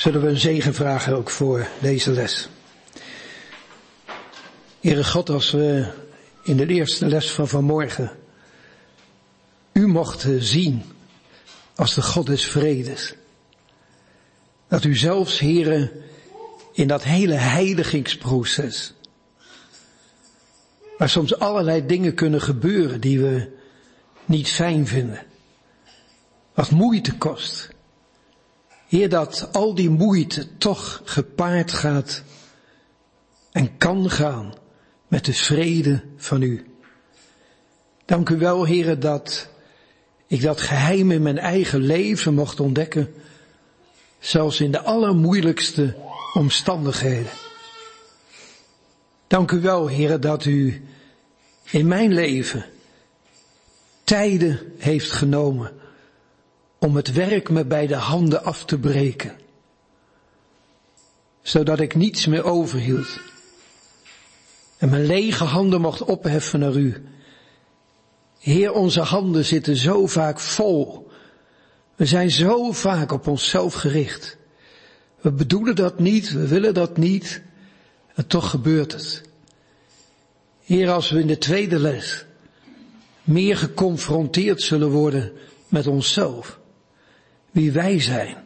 zullen we een zegen vragen ook voor deze les. Heere God, als we in de eerste les van vanmorgen u mochten zien als de God des vredes. Dat u zelfs, heren, in dat hele heiligingsproces, waar soms allerlei dingen kunnen gebeuren die we niet fijn vinden, wat moeite kost. Heer, dat al die moeite toch gepaard gaat en kan gaan met de vrede van u. Dank u wel, heren, dat ik dat geheim in mijn eigen leven mocht ontdekken, zelfs in de allermoeilijkste omstandigheden. Dank u wel, heren, dat u in mijn leven tijden heeft genomen om het werk me bij de handen af te breken, zodat ik niets meer overhield en mijn lege handen mocht opheffen naar u. Heer, onze handen zitten zo vaak vol. We zijn zo vaak op onszelf gericht. We bedoelen dat niet, we willen dat niet. En toch gebeurt het. Heer, als we in de tweede les meer geconfronteerd zullen worden met onszelf, wie wij zijn,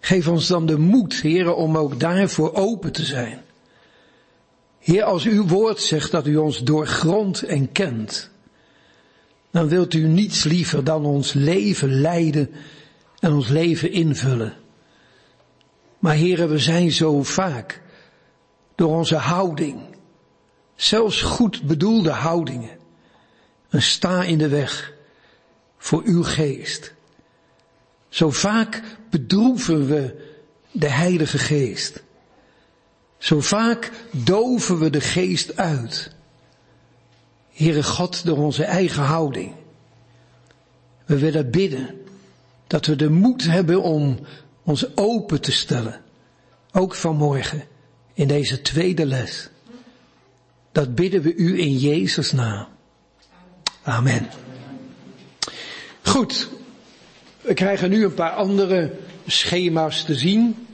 geef ons dan de moed, Heer, om ook daarvoor open te zijn. Heer, als uw woord zegt dat u ons doorgrondt en kent, dan wilt u niets liever dan ons leven leiden en ons leven invullen. Maar heren, we zijn zo vaak door onze houding, zelfs goed bedoelde houdingen, een sta in de weg voor uw geest. Zo vaak bedroeven we de Heilige Geest. Zo vaak doven we de geest uit. Heere God, door onze eigen houding. We willen bidden dat we de moed hebben om ons open te stellen. Ook vanmorgen in deze tweede les. Dat bidden we u in Jezus naam. Amen. Goed, we krijgen nu een paar andere schema's te zien.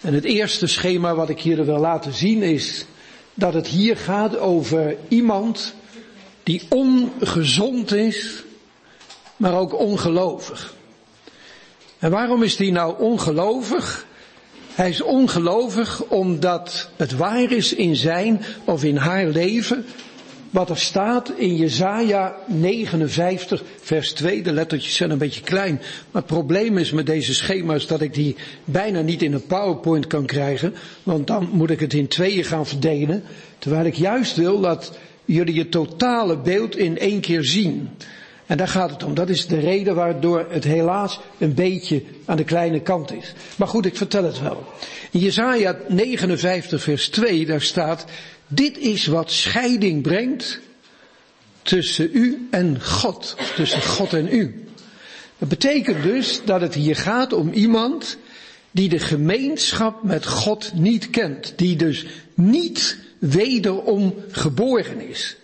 En het eerste schema wat ik hier wil laten zien is dat het hier gaat over iemand die ongezond is, maar ook ongelovig. En waarom is die nou ongelovig? Hij is ongelovig omdat het waar is in zijn of in haar leven wat er staat in Jesaja 59 vers 2. De lettertjes zijn een beetje klein. Maar het probleem is met deze schema's dat ik die bijna niet in een PowerPoint kan krijgen. Want dan moet ik het in tweeën gaan verdelen. Terwijl ik juist wil dat jullie het totale beeld in één keer zien. En daar gaat het om. Dat is de reden waardoor het helaas een beetje aan de kleine kant is. Maar goed, ik vertel het wel. In Jesaja 59 vers 2, daar staat, dit is wat scheiding brengt tussen u en God, tussen God en u. Dat betekent dus dat het hier gaat om iemand die de gemeenschap met God niet kent, die dus niet wederom geboren is.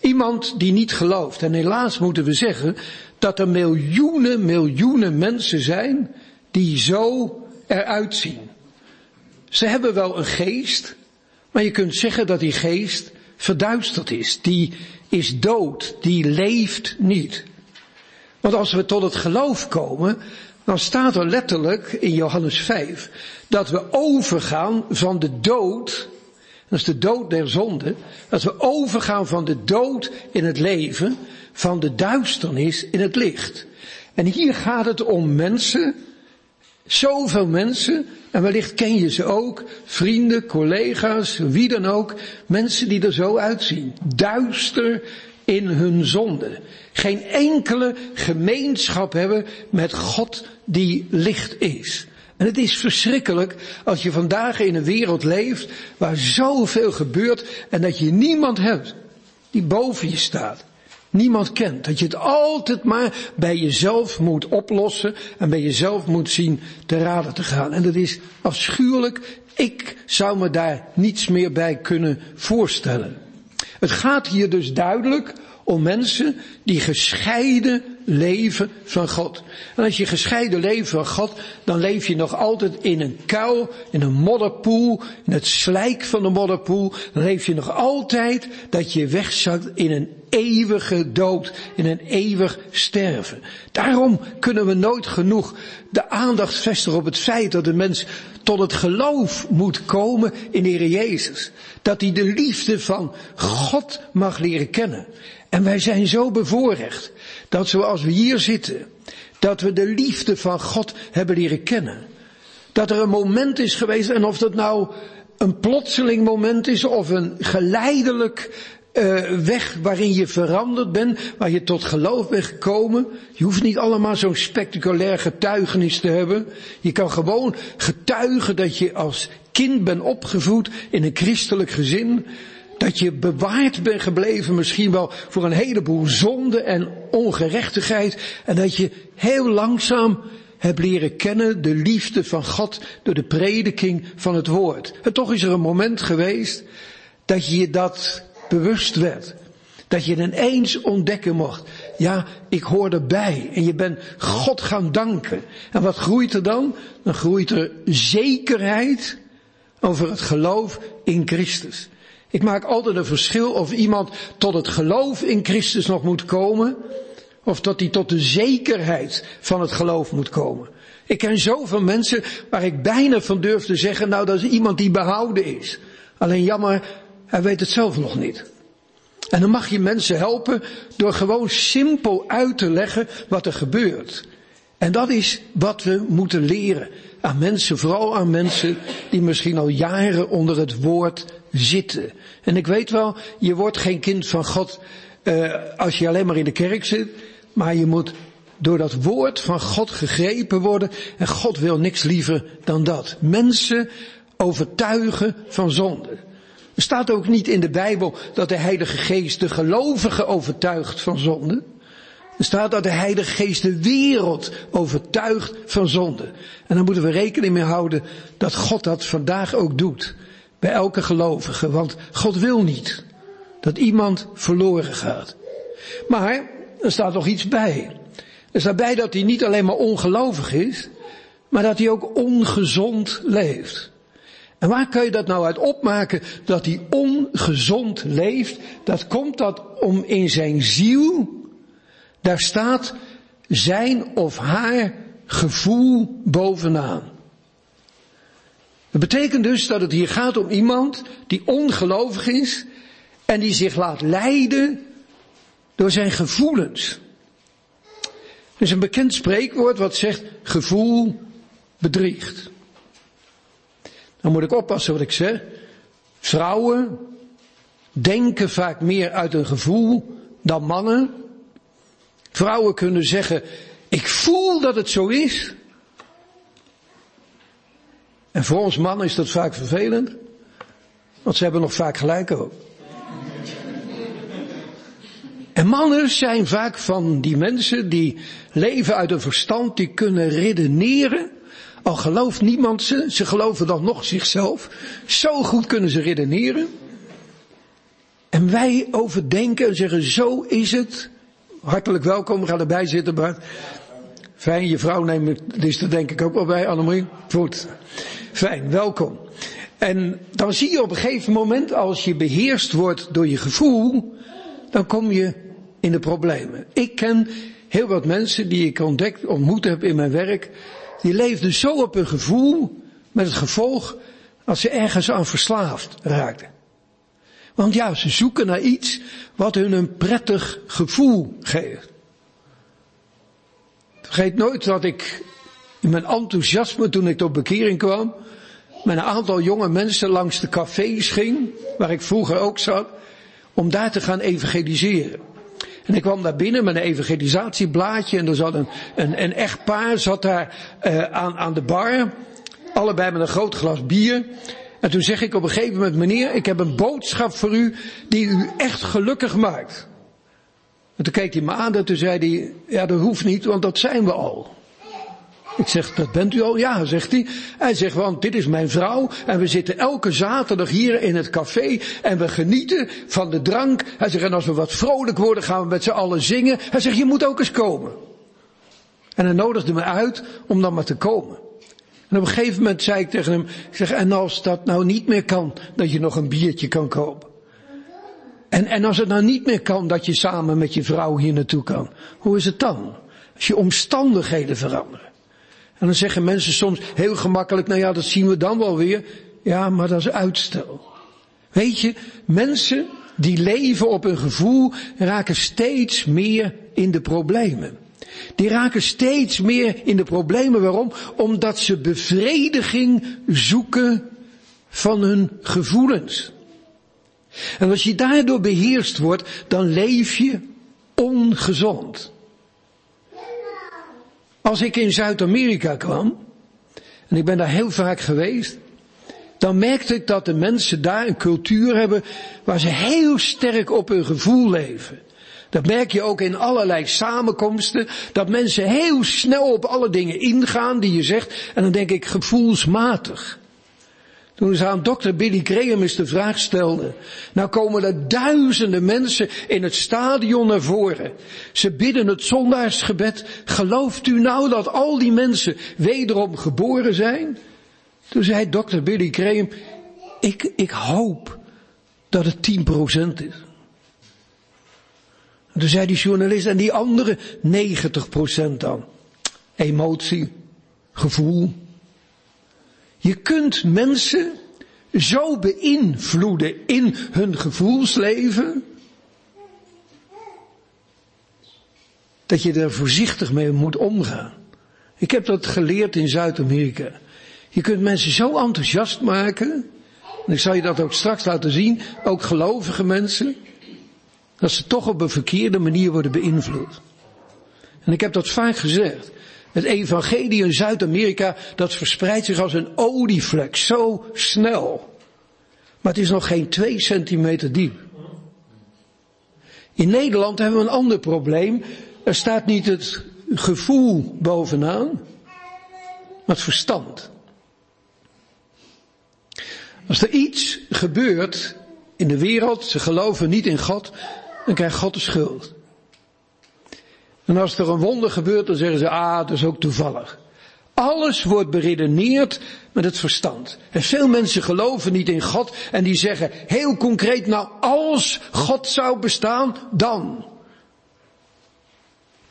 Iemand die niet gelooft. En helaas moeten we zeggen dat er miljoenen, miljoenen mensen zijn die zo eruit zien. Ze hebben wel een geest, maar je kunt zeggen dat die geest verduisterd is. Die is dood. Die leeft niet. Want als we tot het geloof komen, dan staat er letterlijk in Johannes 5 dat we overgaan van de dood, dat is de dood der zonde, dat we overgaan van de dood in het leven, van de duisternis in het licht. En hier gaat het om mensen, zoveel mensen en wellicht ken je ze ook, vrienden, collega's, wie dan ook, mensen die er zo uitzien. Duister in hun zonde. Geen enkele gemeenschap hebben met God die licht is. En het is verschrikkelijk als je vandaag in een wereld leeft waar zoveel gebeurt en dat je niemand hebt die boven je staat niemand kent. Dat je het altijd maar bij jezelf moet oplossen en bij jezelf moet zien te raden te gaan. En dat is afschuwelijk. Ik zou me daar niets meer bij kunnen voorstellen. Het gaat hier dus duidelijk om mensen die gescheiden leven van God. En als je gescheiden leeft van God, dan leef je nog altijd in een kuil, in een modderpoel, in het slijk van de modderpoel. Dan leef je nog altijd dat je wegzakt in een eeuwige dood, in een eeuwig sterven. Daarom kunnen we nooit genoeg de aandacht vestigen op het feit dat de mens tot het geloof moet komen in de Heer Jezus. Dat hij de liefde van God mag leren kennen. En wij zijn zo bevoorrecht dat zoals we hier zitten, dat we de liefde van God hebben leren kennen. Dat er een moment is geweest, en of dat nou een plotseling moment is of een geleidelijk uh, weg waarin je veranderd bent, waar je tot geloof bent gekomen. Je hoeft niet allemaal zo'n spectaculair getuigenis te hebben. Je kan gewoon getuigen dat je als kind bent opgevoed in een christelijk gezin. Dat je bewaard bent gebleven misschien wel voor een heleboel zonde en ongerechtigheid. En dat je heel langzaam hebt leren kennen de liefde van God door de prediking van het woord. En toch is er een moment geweest dat je dat bewust werd. Dat je ineens ontdekken mocht. Ja, ik hoor erbij. En je bent God gaan danken. En wat groeit er dan? Dan groeit er zekerheid over het geloof in Christus. Ik maak altijd een verschil of iemand tot het geloof in Christus nog moet komen. Of dat hij tot de zekerheid van het geloof moet komen. Ik ken zoveel mensen waar ik bijna van durf te zeggen, nou dat is iemand die behouden is. Alleen jammer, hij weet het zelf nog niet. En dan mag je mensen helpen door gewoon simpel uit te leggen wat er gebeurt. En dat is wat we moeten leren aan mensen, vooral aan mensen die misschien al jaren onder het woord zitten. En ik weet wel, je wordt geen kind van God uh, als je alleen maar in de kerk zit, maar je moet door dat woord van God gegrepen worden en God wil niks liever dan dat. Mensen overtuigen van zonde. Staat ook niet in de Bijbel dat de Heilige Geest de gelovigen overtuigt van zonde. Er staat dat de Heilige Geest de wereld overtuigt van zonde. En dan moeten we rekening mee houden dat God dat vandaag ook doet. Bij elke gelovige. Want God wil niet dat iemand verloren gaat. Maar er staat nog iets bij. Er staat bij dat hij niet alleen maar ongelovig is, maar dat hij ook ongezond leeft. En waar kun je dat nou uit opmaken dat hij ongezond leeft? Dat komt dat om in zijn ziel, daar staat zijn of haar gevoel bovenaan. Dat betekent dus dat het hier gaat om iemand die ongelovig is en die zich laat leiden door zijn gevoelens. Er is een bekend spreekwoord wat zegt gevoel bedriegt. Dan moet ik oppassen wat ik zeg. Vrouwen denken vaak meer uit een gevoel dan mannen. Vrouwen kunnen zeggen, ik voel dat het zo is. En voor ons mannen is dat vaak vervelend. Want ze hebben nog vaak gelijk ook. En mannen zijn vaak van die mensen die leven uit een verstand, die kunnen redeneren. Al gelooft niemand ze, ze geloven dan nog zichzelf. Zo goed kunnen ze redeneren. En wij overdenken en zeggen, zo is het. Hartelijk welkom, ga erbij zitten Bart. Fijn, je vrouw neemt dus denk ik ook wel bij, Annemarie. Goed. Fijn, welkom. En dan zie je op een gegeven moment, als je beheerst wordt door je gevoel, dan kom je in de problemen. Ik ken heel wat mensen die ik ontdekt, ontmoet heb in mijn werk, die leefden zo op hun gevoel, met het gevolg als ze ergens aan verslaafd raakten. Want ja, ze zoeken naar iets wat hun een prettig gevoel geeft. Vergeet nooit dat ik in mijn enthousiasme toen ik tot bekering kwam, met een aantal jonge mensen langs de cafés ging, waar ik vroeger ook zat, om daar te gaan evangeliseren. En ik kwam daar binnen met een evangelisatieblaadje en er zat een, een, een echtpaar zat daar uh, aan, aan de bar, allebei met een groot glas bier. En toen zeg ik op een gegeven moment, meneer, ik heb een boodschap voor u die u echt gelukkig maakt. En toen keek hij me aan en toen zei hij, ja dat hoeft niet, want dat zijn we al. Ik zeg, dat bent u al? Ja, zegt hij. Hij zegt, want dit is mijn vrouw en we zitten elke zaterdag hier in het café en we genieten van de drank. Hij zegt, en als we wat vrolijk worden gaan we met z'n allen zingen. Hij zegt, je moet ook eens komen. En hij nodigde me uit om dan maar te komen. En op een gegeven moment zei ik tegen hem, ik zeg, en als dat nou niet meer kan, dat je nog een biertje kan kopen. En, en als het nou niet meer kan, dat je samen met je vrouw hier naartoe kan. Hoe is het dan? Als je omstandigheden veranderen. En dan zeggen mensen soms heel gemakkelijk, nou ja, dat zien we dan wel weer. Ja, maar dat is uitstel. Weet je, mensen die leven op een gevoel raken steeds meer in de problemen. Die raken steeds meer in de problemen. Waarom? Omdat ze bevrediging zoeken van hun gevoelens. En als je daardoor beheerst wordt, dan leef je ongezond. Als ik in Zuid-Amerika kwam, en ik ben daar heel vaak geweest, dan merkte ik dat de mensen daar een cultuur hebben waar ze heel sterk op hun gevoel leven. Dat merk je ook in allerlei samenkomsten, dat mensen heel snel op alle dingen ingaan die je zegt, en dan denk ik gevoelsmatig. Toen ze aan dokter Billy Graham eens de vraag stelden. Nou komen er duizenden mensen in het stadion naar voren. Ze bidden het zondaarsgebed. Gelooft u nou dat al die mensen wederom geboren zijn? Toen zei dokter Billy Graham, ik, ik hoop dat het 10% is. En toen zei die journalist, en die andere 90% dan? Emotie, gevoel, je kunt mensen zo beïnvloeden in hun gevoelsleven, dat je er voorzichtig mee moet omgaan. Ik heb dat geleerd in Zuid-Amerika. Je kunt mensen zo enthousiast maken, en ik zal je dat ook straks laten zien, ook gelovige mensen, dat ze toch op een verkeerde manier worden beïnvloed. En ik heb dat vaak gezegd. Het evangelie in Zuid-Amerika, dat verspreidt zich als een olievlek, zo snel. Maar het is nog geen twee centimeter diep. In Nederland hebben we een ander probleem. Er staat niet het gevoel bovenaan, maar het verstand. Als er iets gebeurt in de wereld, ze geloven niet in God, dan krijgt God de schuld. En als er een wonder gebeurt, dan zeggen ze, ah, dat is ook toevallig. Alles wordt beredeneerd met het verstand. En veel mensen geloven niet in God en die zeggen heel concreet, nou als God zou bestaan, dan.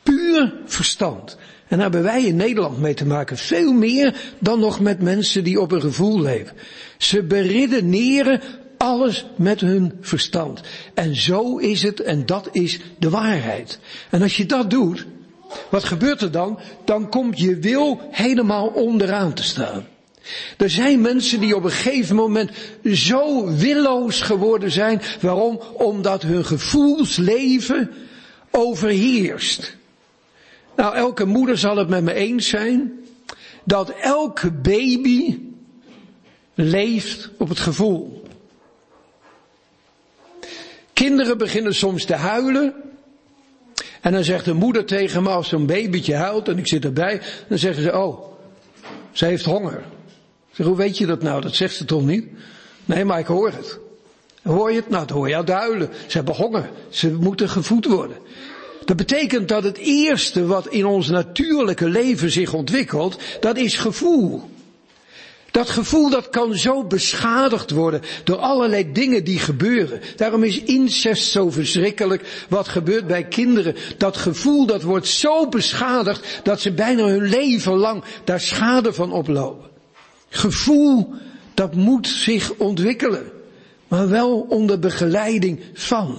Puur verstand. En daar hebben wij in Nederland mee te maken. Veel meer dan nog met mensen die op een gevoel leven. Ze beredeneren alles met hun verstand. En zo is het en dat is de waarheid. En als je dat doet, wat gebeurt er dan? Dan komt je wil helemaal onderaan te staan. Er zijn mensen die op een gegeven moment zo willoos geworden zijn. Waarom? Omdat hun gevoelsleven overheerst. Nou, elke moeder zal het met me eens zijn dat elke baby leeft op het gevoel. Kinderen beginnen soms te huilen. En dan zegt de moeder tegen me als zo'n babytje huilt en ik zit erbij. Dan zeggen ze, oh, ze heeft honger. Ik zeg, hoe weet je dat nou? Dat zegt ze toch niet? Nee, maar ik hoor het. Hoor je het? Nou, dat hoor je uit huilen. Ze hebben honger. Ze moeten gevoed worden. Dat betekent dat het eerste wat in ons natuurlijke leven zich ontwikkelt, dat is gevoel. Dat gevoel dat kan zo beschadigd worden door allerlei dingen die gebeuren. Daarom is incest zo verschrikkelijk wat gebeurt bij kinderen. Dat gevoel dat wordt zo beschadigd dat ze bijna hun leven lang daar schade van oplopen. Gevoel dat moet zich ontwikkelen, maar wel onder begeleiding van.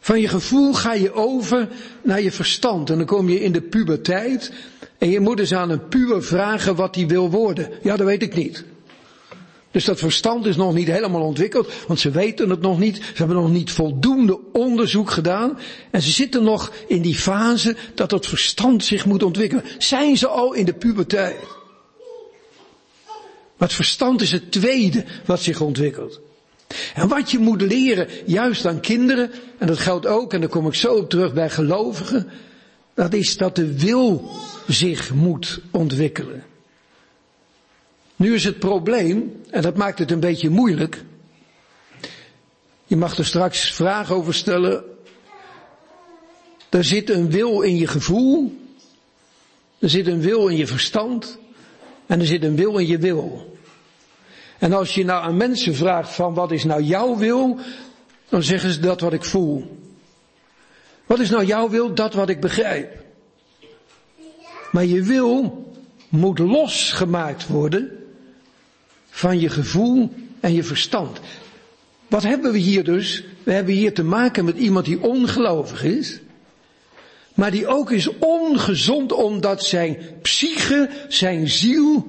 Van je gevoel ga je over naar je verstand en dan kom je in de puberteit en je moet eens aan een puur vragen wat hij wil worden. Ja, dat weet ik niet. Dus dat verstand is nog niet helemaal ontwikkeld, want ze weten het nog niet. Ze hebben nog niet voldoende onderzoek gedaan. En ze zitten nog in die fase dat het verstand zich moet ontwikkelen. Zijn ze al in de puberteit? Het verstand is het tweede wat zich ontwikkelt. En wat je moet leren, juist aan kinderen, en dat geldt ook, en daar kom ik zo op terug bij gelovigen, Dat is dat de wil zich moet ontwikkelen. Nu is het probleem, en dat maakt het een beetje moeilijk. Je mag er straks vragen over stellen. Er zit een wil in je gevoel. Er zit een wil in je verstand. En er zit een wil in je wil. En als je nou aan mensen vraagt van wat is nou jouw wil, dan zeggen ze dat wat ik voel. Wat is nou jouw wil? Dat wat ik begrijp. Maar je wil moet losgemaakt worden van je gevoel en je verstand. Wat hebben we hier dus? We hebben hier te maken met iemand die ongelovig is, maar die ook is ongezond omdat zijn psyche, zijn ziel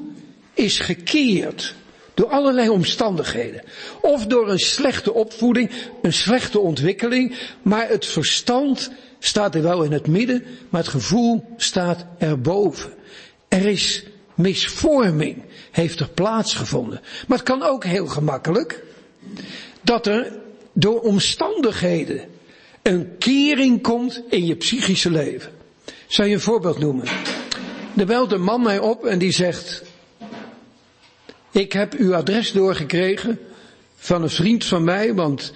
is gekeerd. Door allerlei omstandigheden. Of door een slechte opvoeding, een slechte ontwikkeling, maar het verstand staat er wel in het midden, maar het gevoel staat erboven. Er is misvorming, heeft er plaatsgevonden. Maar het kan ook heel gemakkelijk dat er door omstandigheden een kering komt in je psychische leven. Zou je een voorbeeld noemen? Er belt een man mij op en die zegt, ik heb uw adres doorgekregen van een vriend van mij, want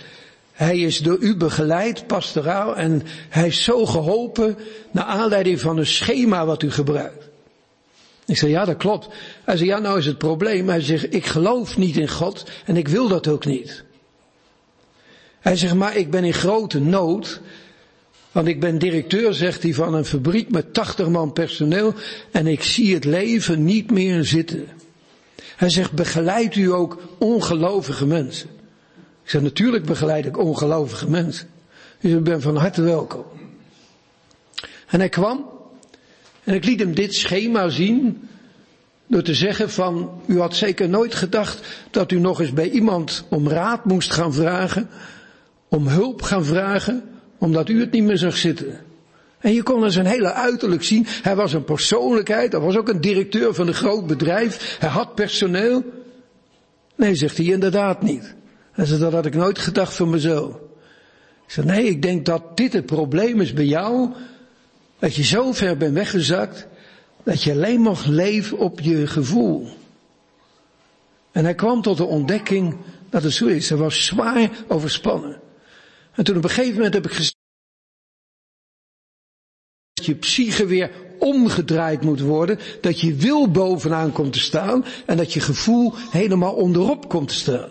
hij is door u begeleid, pastoraal, en hij is zo geholpen naar aanleiding van een schema wat u gebruikt. Ik zei, ja, dat klopt. Hij zei, ja, nou is het probleem. Hij zegt, ik geloof niet in God en ik wil dat ook niet. Hij zegt, maar ik ben in grote nood. Want ik ben directeur, zegt hij, van een fabriek met 80 man personeel en ik zie het leven niet meer zitten. Hij zegt, begeleid u ook ongelovige mensen? Ik zeg, natuurlijk begeleid ik ongelovige mensen. Dus ik ben van harte welkom. En hij kwam en ik liet hem dit schema zien door te zeggen van, u had zeker nooit gedacht dat u nog eens bij iemand om raad moest gaan vragen, om hulp gaan vragen, omdat u het niet meer zag zitten. En je kon er zijn hele uiterlijk zien. Hij was een persoonlijkheid, hij was ook een directeur van een groot bedrijf, hij had personeel. Nee, zegt hij, inderdaad niet. Hij zegt, dat had ik nooit gedacht van mezelf. Ik zeg, nee, ik denk dat dit het probleem is bij jou, dat je zo ver bent weggezakt, dat je alleen mag leven op je gevoel. En hij kwam tot de ontdekking dat het zo is. Hij was zwaar overspannen. En toen op een gegeven moment heb ik gezegd, dat je psyche weer omgedraaid moet worden, dat je wil bovenaan komt te staan en dat je gevoel helemaal onderop komt te staan.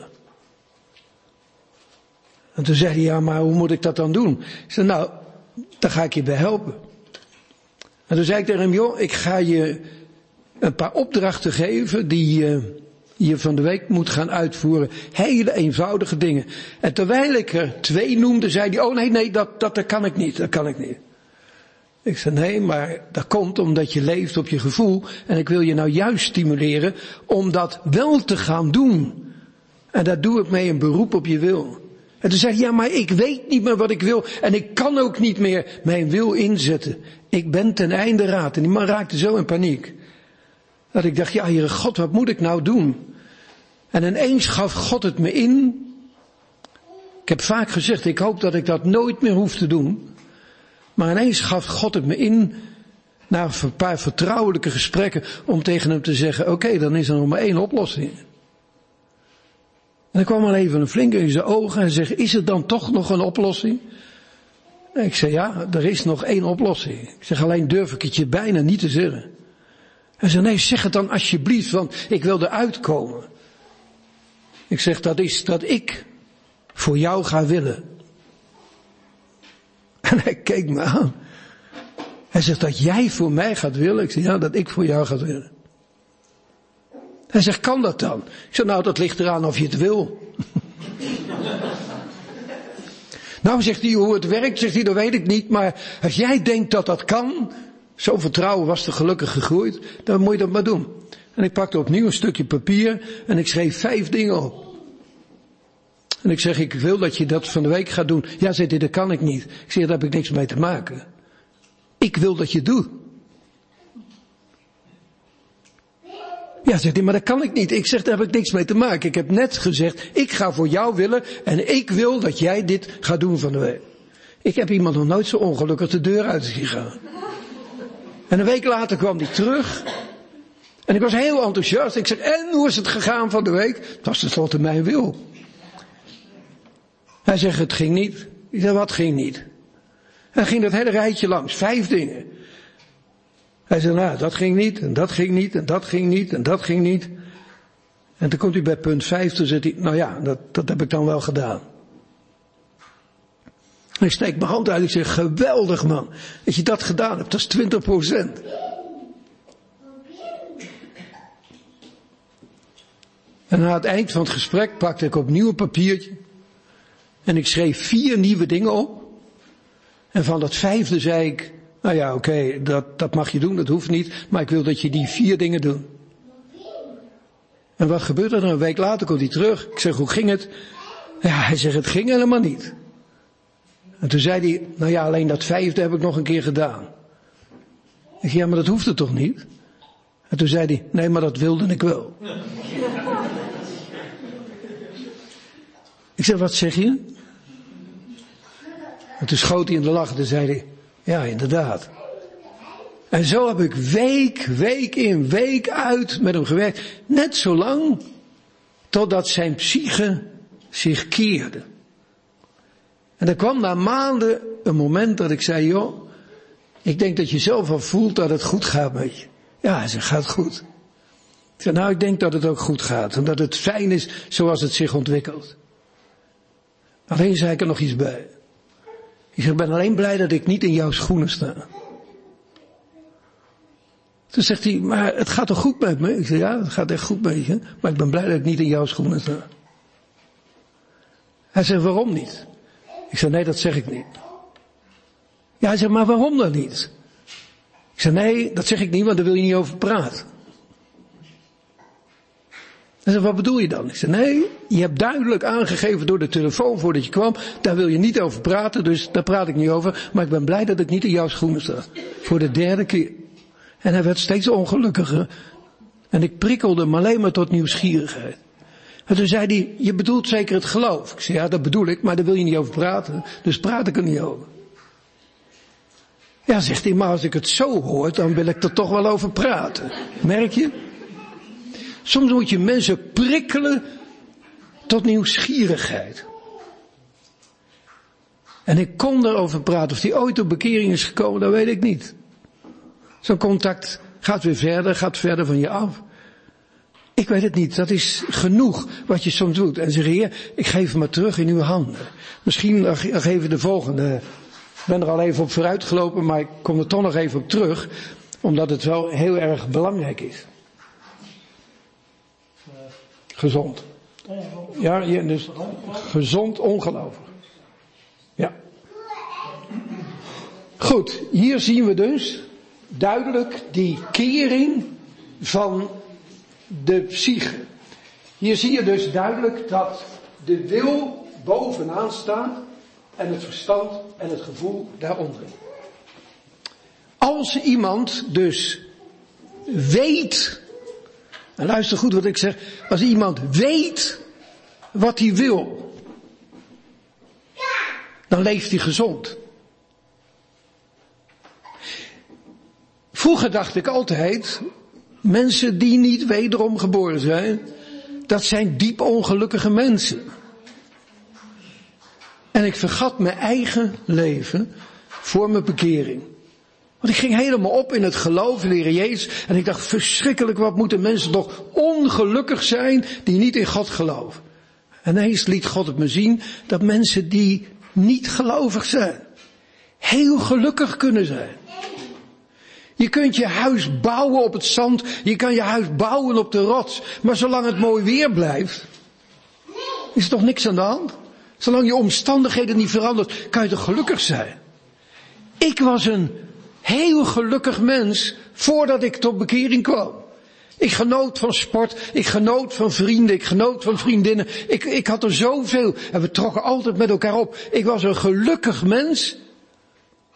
En toen zei hij, ja, maar hoe moet ik dat dan doen? Ik zei, nou, daar ga ik je bij helpen. En toen zei ik tegen hem, joh, ik ga je een paar opdrachten geven die je van de week moet gaan uitvoeren. Hele eenvoudige dingen. En terwijl ik er twee noemde, zei hij, oh nee, nee, dat, dat kan ik niet, dat kan ik niet. Ik zei, nee, maar dat komt omdat je leeft op je gevoel. En ik wil je nou juist stimuleren om dat wel te gaan doen. En daar doe ik mee een beroep op je wil. En toen zei hij, ja, maar ik weet niet meer wat ik wil. En ik kan ook niet meer mijn wil inzetten. Ik ben ten einde raad. En die man raakte zo in paniek. Dat ik dacht, ja, Heere God, wat moet ik nou doen? En ineens gaf God het me in. Ik heb vaak gezegd, ik hoop dat ik dat nooit meer hoef te doen. Maar ineens gaf God het me in, na een paar vertrouwelijke gesprekken, om tegen hem te zeggen, oké, dan is er nog maar één oplossing. En dan kwam er even een flinke in zijn ogen en zegt, is er dan toch nog een oplossing? En ik zei, ja, er is nog één oplossing. Ik zeg, alleen durf ik het je bijna niet te zeggen. Hij zei, nee, zeg het dan alsjeblieft, want ik wil eruit komen. Ik zeg, dat is dat ik voor jou ga willen. En hij keek me aan. Hij zegt dat jij voor mij gaat willen. Ik zeg ja, dat ik voor jou ga willen. Hij zegt, kan dat dan? Ik zeg, nou, dat ligt eraan of je het wil. nou, zegt hij, hoe het werkt, zegt hij, dat weet ik niet, maar als jij denkt dat dat kan, zo'n vertrouwen was er gelukkig gegroeid, dan moet je dat maar doen. En ik pakte opnieuw een stukje papier en ik schreef vijf dingen op. En ik zeg, ik wil dat je dat van de week gaat doen. Ja, zegt hij, dat kan ik niet. Ik zeg, daar heb ik niks mee te maken. Ik wil dat je het doet. Ja, zegt hij, maar dat kan ik niet. Ik zeg, daar heb ik niks mee te maken. Ik heb net gezegd, ik ga voor jou willen en ik wil dat jij dit gaat doen van de week. Ik heb iemand nog nooit zo ongelukkig de deur uit zien gaan. En een week later kwam hij terug. En ik was heel enthousiast. Ik zeg, en hoe is het gegaan van de week? Het was tenslotte mijn wil. Hij zegt, het ging niet. Ik zeg, wat ging niet? En ging dat hele rijtje langs, vijf dingen. Hij zei, nou, dat ging niet, en dat ging niet, en dat ging niet, en dat ging niet. En dan komt hij bij punt vijf, toen zegt hij, nou ja, dat, dat heb ik dan wel gedaan. En ik steek mijn hand uit, ik zeg, geweldig man, dat je dat gedaan hebt, dat is 20 procent. En na het eind van het gesprek pakte ik opnieuw een papiertje. En ik schreef vier nieuwe dingen op. En van dat vijfde zei ik, nou ja, oké, dat, dat mag je doen, dat hoeft niet, maar ik wil dat je die vier dingen doet. En wat gebeurde er? Een week later komt hij terug. Ik zeg, hoe ging het? Ja, hij zegt, het ging helemaal niet. En toen zei hij, nou ja, alleen dat vijfde heb ik nog een keer gedaan. Ik zeg, ja, maar dat hoefde toch niet? En toen zei hij, nee, maar dat wilde ik wel. Ik zeg, wat zeg je? En toen schoot hij in de lach en zei hij, ja inderdaad. En zo heb ik week, week in, week uit met hem gewerkt. Net zo lang totdat zijn psyche zich keerde. En er kwam na maanden een moment dat ik zei, joh, ik denk dat je zelf al voelt dat het goed gaat met je. Ja, hij gaat goed. Ik zei, nou, ik denk dat het ook goed gaat. En dat het fijn is zoals het zich ontwikkelt. Alleen zei ik er nog iets bij. Ik zeg, ben alleen blij dat ik niet in jouw schoenen sta. Toen zegt hij, maar het gaat toch goed met me? Ik zeg, ja, het gaat echt goed met je. Maar ik ben blij dat ik niet in jouw schoenen sta. Hij zegt, waarom niet? Ik zeg, nee, dat zeg ik niet. Ja, hij zegt, maar waarom dan niet? Ik zeg, nee, dat zeg ik niet, want daar wil je niet over praten. Hij zegt, wat bedoel je dan? Ik zeg, nee, je hebt duidelijk aangegeven door de telefoon voordat je kwam, daar wil je niet over praten, dus daar praat ik niet over, maar ik ben blij dat ik niet in jouw schoenen sta. Voor de derde keer. En hij werd steeds ongelukkiger. En ik prikkelde hem alleen maar tot nieuwsgierigheid. En toen zei hij, je bedoelt zeker het geloof. Ik zei, ja, dat bedoel ik, maar daar wil je niet over praten. Dus praat ik er niet over. Ja, zegt hij, maar als ik het zo hoor, dan wil ik er toch wel over praten. Merk je? Soms moet je mensen prikkelen tot nieuwsgierigheid. En ik kon erover praten. Of die ooit op bekering is gekomen, dat weet ik niet. Zo'n contact gaat weer verder, gaat verder van je af. Ik weet het niet. Dat is genoeg wat je soms doet. En zeg, heer, ik geef hem maar terug in uw handen. Misschien nog even de volgende. Ik ben er al even op vooruit gelopen, maar ik kom er toch nog even op terug. Omdat het wel heel erg belangrijk is. Gezond. Ja, dus gezond ongelovig. Ja. Goed, hier zien we dus duidelijk die kering van de psyche. Hier zie je dus duidelijk dat de wil bovenaan staat en het verstand en het gevoel daaronder. Als iemand dus weet, en luister goed wat ik zeg, als iemand weet wat hij wil, dan leeft hij gezond. Vroeger dacht ik altijd, mensen die niet wederom geboren zijn, dat zijn diep ongelukkige mensen. En ik vergat mijn eigen leven voor mijn bekering. Want ik ging helemaal op in het geloof in Jezus. En ik dacht, verschrikkelijk, wat moeten mensen toch ongelukkig zijn die niet in God geloven. En ineens liet God het me zien dat mensen die niet gelovig zijn, heel gelukkig kunnen zijn. Je kunt je huis bouwen op het zand, je kan je huis bouwen op de rots, maar zolang het mooi weer blijft, is er toch niks aan de hand? Zolang je omstandigheden niet verandert, kan je toch gelukkig zijn? Ik was een heel gelukkig mens voordat ik tot bekering kwam. Ik genoot van sport, ik genoot van vrienden, ik genoot van vriendinnen. Ik, ik had er zoveel en we trokken altijd met elkaar op. Ik was een gelukkig mens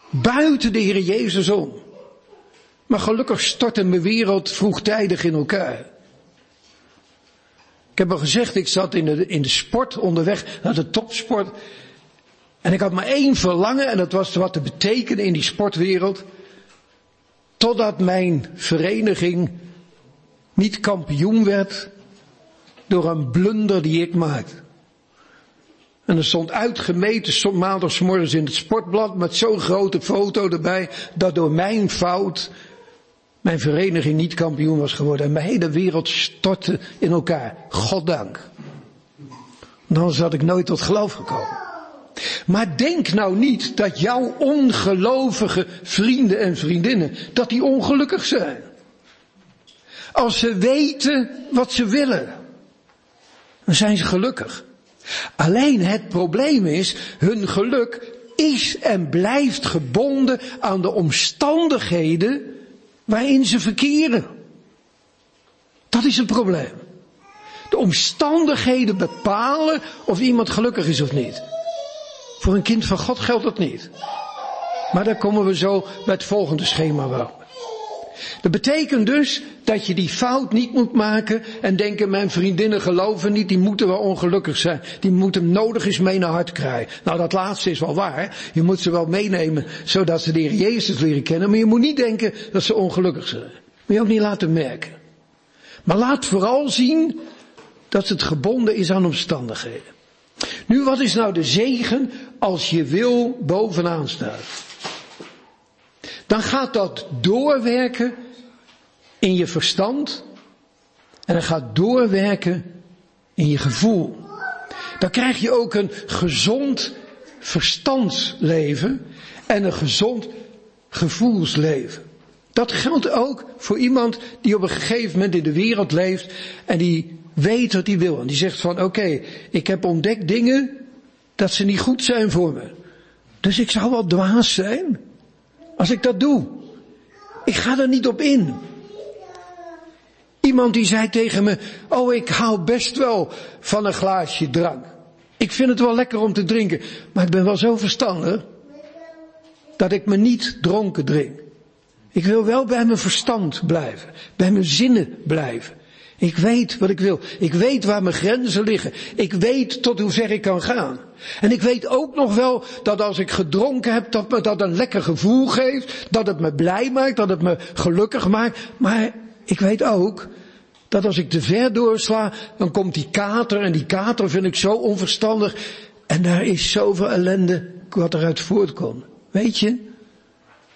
buiten de Heer Jezus om. Maar gelukkig stortte mijn wereld vroegtijdig in elkaar. Ik heb al gezegd, ik zat in de, in de sport onderweg naar de topsport. En ik had maar één verlangen en dat was wat te betekenen in die sportwereld. Totdat mijn vereniging niet kampioen werd door een blunder die ik maakte. En er stond uitgemeten maandagsmorgens in het sportblad met zo'n grote foto erbij dat door mijn fout mijn vereniging niet kampioen was geworden. En mijn hele wereld stortte in elkaar. Goddank. Dan had ik nooit tot geloof gekomen. Maar denk nou niet dat jouw ongelovige vrienden en vriendinnen, dat die ongelukkig zijn. Als ze weten wat ze willen, dan zijn ze gelukkig. Alleen het probleem is, hun geluk is en blijft gebonden aan de omstandigheden waarin ze verkeren. Dat is het probleem. De omstandigheden bepalen of iemand gelukkig is of niet. Voor een kind van God geldt dat niet. Maar daar komen we zo bij het volgende schema wel. Dat betekent dus dat je die fout niet moet maken en denken mijn vriendinnen geloven niet, die moeten wel ongelukkig zijn. Die moeten nodig eens mee naar hart krijgen. Nou dat laatste is wel waar. Je moet ze wel meenemen zodat ze de Heer Jezus leren kennen. Maar je moet niet denken dat ze ongelukkig zijn. Moet je ook niet laten merken. Maar laat vooral zien dat het gebonden is aan omstandigheden. Nu wat is nou de zegen als je wil bovenaan staat? dan gaat dat doorwerken in je verstand en dan gaat doorwerken in je gevoel. Dan krijg je ook een gezond verstandsleven en een gezond gevoelsleven. Dat geldt ook voor iemand die op een gegeven moment in de wereld leeft en die weet wat hij wil. En die zegt van oké, ik heb ontdekt dingen dat ze niet goed zijn voor me. Dus ik zou wel dwaas zijn als ik dat doe. Ik ga er niet op in. Iemand die zei tegen me, oh ik hou best wel van een glaasje drank. Ik vind het wel lekker om te drinken, maar ik ben wel zo verstandig dat ik me niet dronken drink. Ik wil wel bij mijn verstand blijven, bij mijn zinnen blijven. Ik weet wat ik wil. Ik weet waar mijn grenzen liggen. Ik weet tot hoe ver ik kan gaan. En ik weet ook nog wel dat als ik gedronken heb, dat me dat een lekker gevoel geeft. Dat het me blij maakt, dat het me gelukkig maakt. Maar ik weet ook dat als ik te ver doorsla, dan komt die kater. En die kater vind ik zo onverstandig. En daar is zoveel ellende wat eruit voortkomt. Weet je?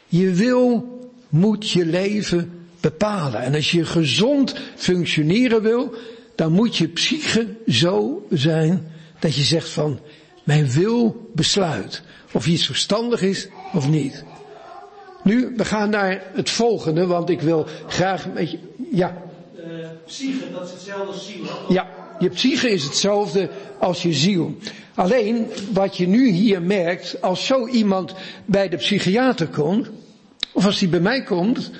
Je wil, moet je leven bepalen. En als je gezond functioneren wil, dan moet je psyche zo zijn dat je zegt van, mijn wil besluit. Of iets verstandig is of niet. Nu, we gaan naar het volgende, want ik wil graag een beetje, ja. Uh, psyche, dat is hetzelfde als ziel. Ja, je psyche is hetzelfde als je ziel. Alleen, wat je nu hier merkt, als zo iemand bij de psychiater komt, of als die bij mij komt,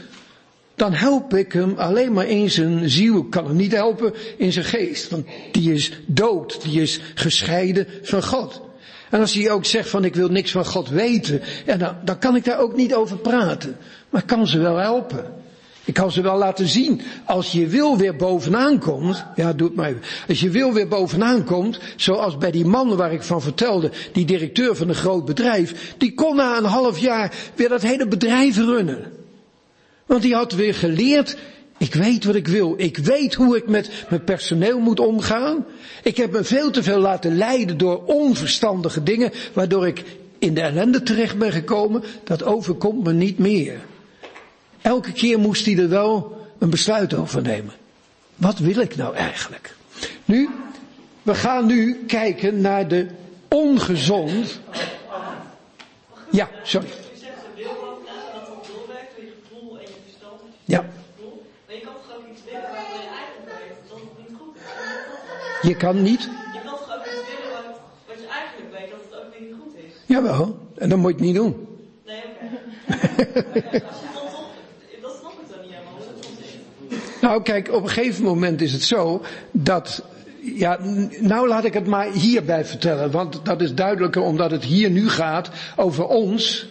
dan help ik hem alleen maar in zijn ziel. Ik kan hem niet helpen in zijn geest, want die is dood, die is gescheiden van God. En als hij ook zegt van ik wil niks van God weten, ja, dan, dan kan ik daar ook niet over praten. Maar ik kan ze wel helpen. Ik kan ze wel laten zien. Als je wil weer bovenaan komt, ja doe het maar even. Als je wil weer bovenaan komt, zoals bij die man waar ik van vertelde, die directeur van een groot bedrijf, die kon na een half jaar weer dat hele bedrijf runnen. Want hij had weer geleerd, ik weet wat ik wil. Ik weet hoe ik met mijn personeel moet omgaan. Ik heb me veel te veel laten leiden door onverstandige dingen, waardoor ik in de ellende terecht ben gekomen. Dat overkomt me niet meer. Elke keer moest hij er wel een besluit over nemen. Wat wil ik nou eigenlijk? Nu, we gaan nu kijken naar de ongezond. Ja, sorry. Ja. Maar je kan ook iets willen waarvan je eigenlijk weet dat het niet goed is? Je kan niet? Je kan ook iets willen wat, wat je eigenlijk weet dat het ook niet goed is? Jawel, en dan moet je het niet doen. Nee, oké. dat snap ik dan niet helemaal. Hoe is Nou kijk, op een gegeven moment is het zo dat ja, nou laat ik het maar hierbij vertellen, want dat is duidelijker omdat het hier nu gaat over ons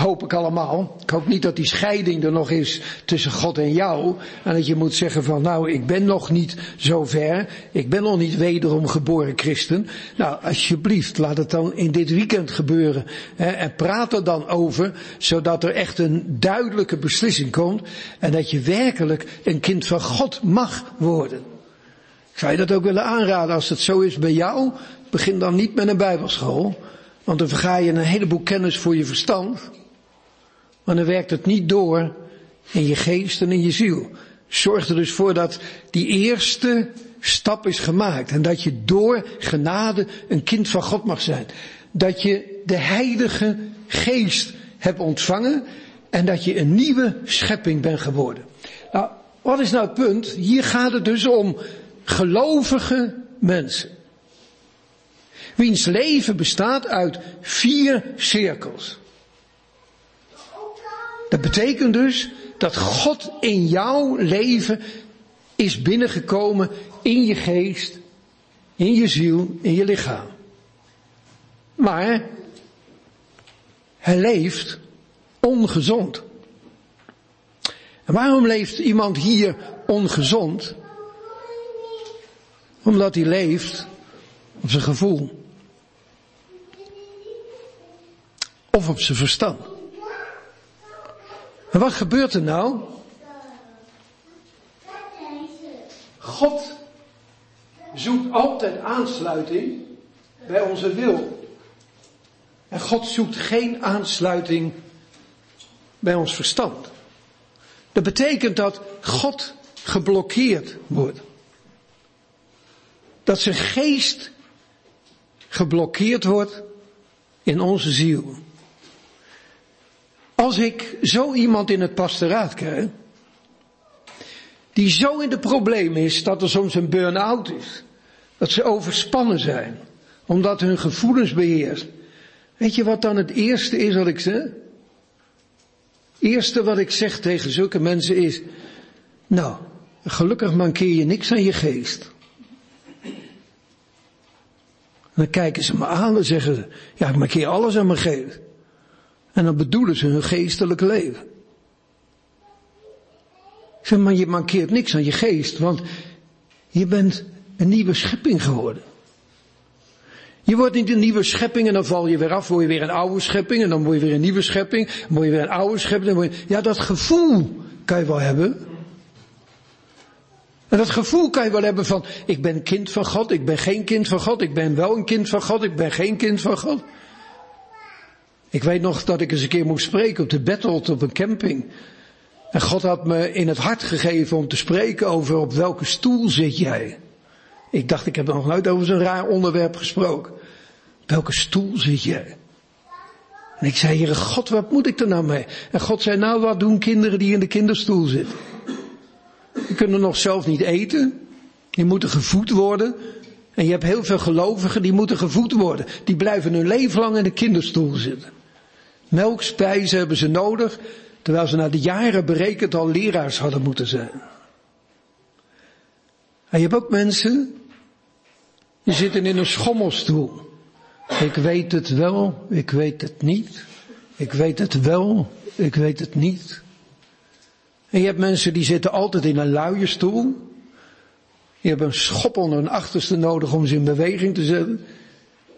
hoop ik allemaal. Ik hoop niet dat die scheiding er nog is tussen God en jou. En dat je moet zeggen van nou, ik ben nog niet zo ver. Ik ben nog niet wederom geboren christen. Nou, alsjeblieft, laat het dan in dit weekend gebeuren. Hè, en praat er dan over, zodat er echt een duidelijke beslissing komt. En dat je werkelijk een kind van God mag worden. Ik zou je dat ook willen aanraden als het zo is bij jou. Begin dan niet met een bijbelschool. Want dan verga je een heleboel kennis voor je verstand. Maar dan werkt het niet door in je geest en in je ziel. Zorg er dus voor dat die eerste stap is gemaakt. En dat je door genade een kind van God mag zijn. Dat je de heilige geest hebt ontvangen. En dat je een nieuwe schepping bent geworden. Nou, wat is nou het punt? Hier gaat het dus om gelovige mensen. Wiens leven bestaat uit vier cirkels. Dat betekent dus dat God in jouw leven is binnengekomen in je geest, in je ziel, in je lichaam. Maar hij leeft ongezond. En waarom leeft iemand hier ongezond? Omdat hij leeft op zijn gevoel. Of op zijn verstand. En wat gebeurt er nou? God zoekt altijd aansluiting bij onze wil. En God zoekt geen aansluiting bij ons verstand. Dat betekent dat God geblokkeerd wordt. Dat zijn geest geblokkeerd wordt in onze ziel. Als ik zo iemand in het pastoraat krijg, die zo in de problemen is dat er soms een burn-out is, dat ze overspannen zijn, omdat hun gevoelens beheerst. Weet je wat dan het eerste is wat ik zeg? Eerste wat ik zeg tegen zulke mensen is, nou, gelukkig mankeer je niks aan je geest. En dan kijken ze me aan en zeggen ze, ja ik mankeer alles aan mijn geest. En dan bedoelen ze hun geestelijk leven. Ik zeg, maar je mankeert niks aan je geest, want je bent een nieuwe schepping geworden. Je wordt niet een nieuwe schepping en dan val je weer af, word je weer een oude schepping en dan word je weer een nieuwe schepping, dan word je weer een oude schepping. Ja, dat gevoel kan je wel hebben. En dat gevoel kan je wel hebben van, ik ben kind van God, ik ben geen kind van God, ik ben wel een kind van God, ik ben geen kind van God. Ik weet nog dat ik eens een keer moest spreken op de Battle op een camping. En God had me in het hart gegeven om te spreken over op welke stoel zit jij. Ik dacht, ik heb nog nooit over zo'n raar onderwerp gesproken. Welke stoel zit jij? En ik zei, Heere God, wat moet ik er nou mee? En God zei, nou wat doen kinderen die in de kinderstoel zitten? Die kunnen nog zelf niet eten. Die moeten gevoed worden. En je hebt heel veel gelovigen die moeten gevoed worden. Die blijven hun leven lang in de kinderstoel zitten. Melkspijzen hebben ze nodig, terwijl ze na de jaren berekend al leraars hadden moeten zijn. En je hebt ook mensen, die zitten in een schommelstoel. Ik weet het wel, ik weet het niet. Ik weet het wel, ik weet het niet. En je hebt mensen die zitten altijd in een luie stoel. Die hebben een schop onder hun achterste nodig om ze in beweging te zetten.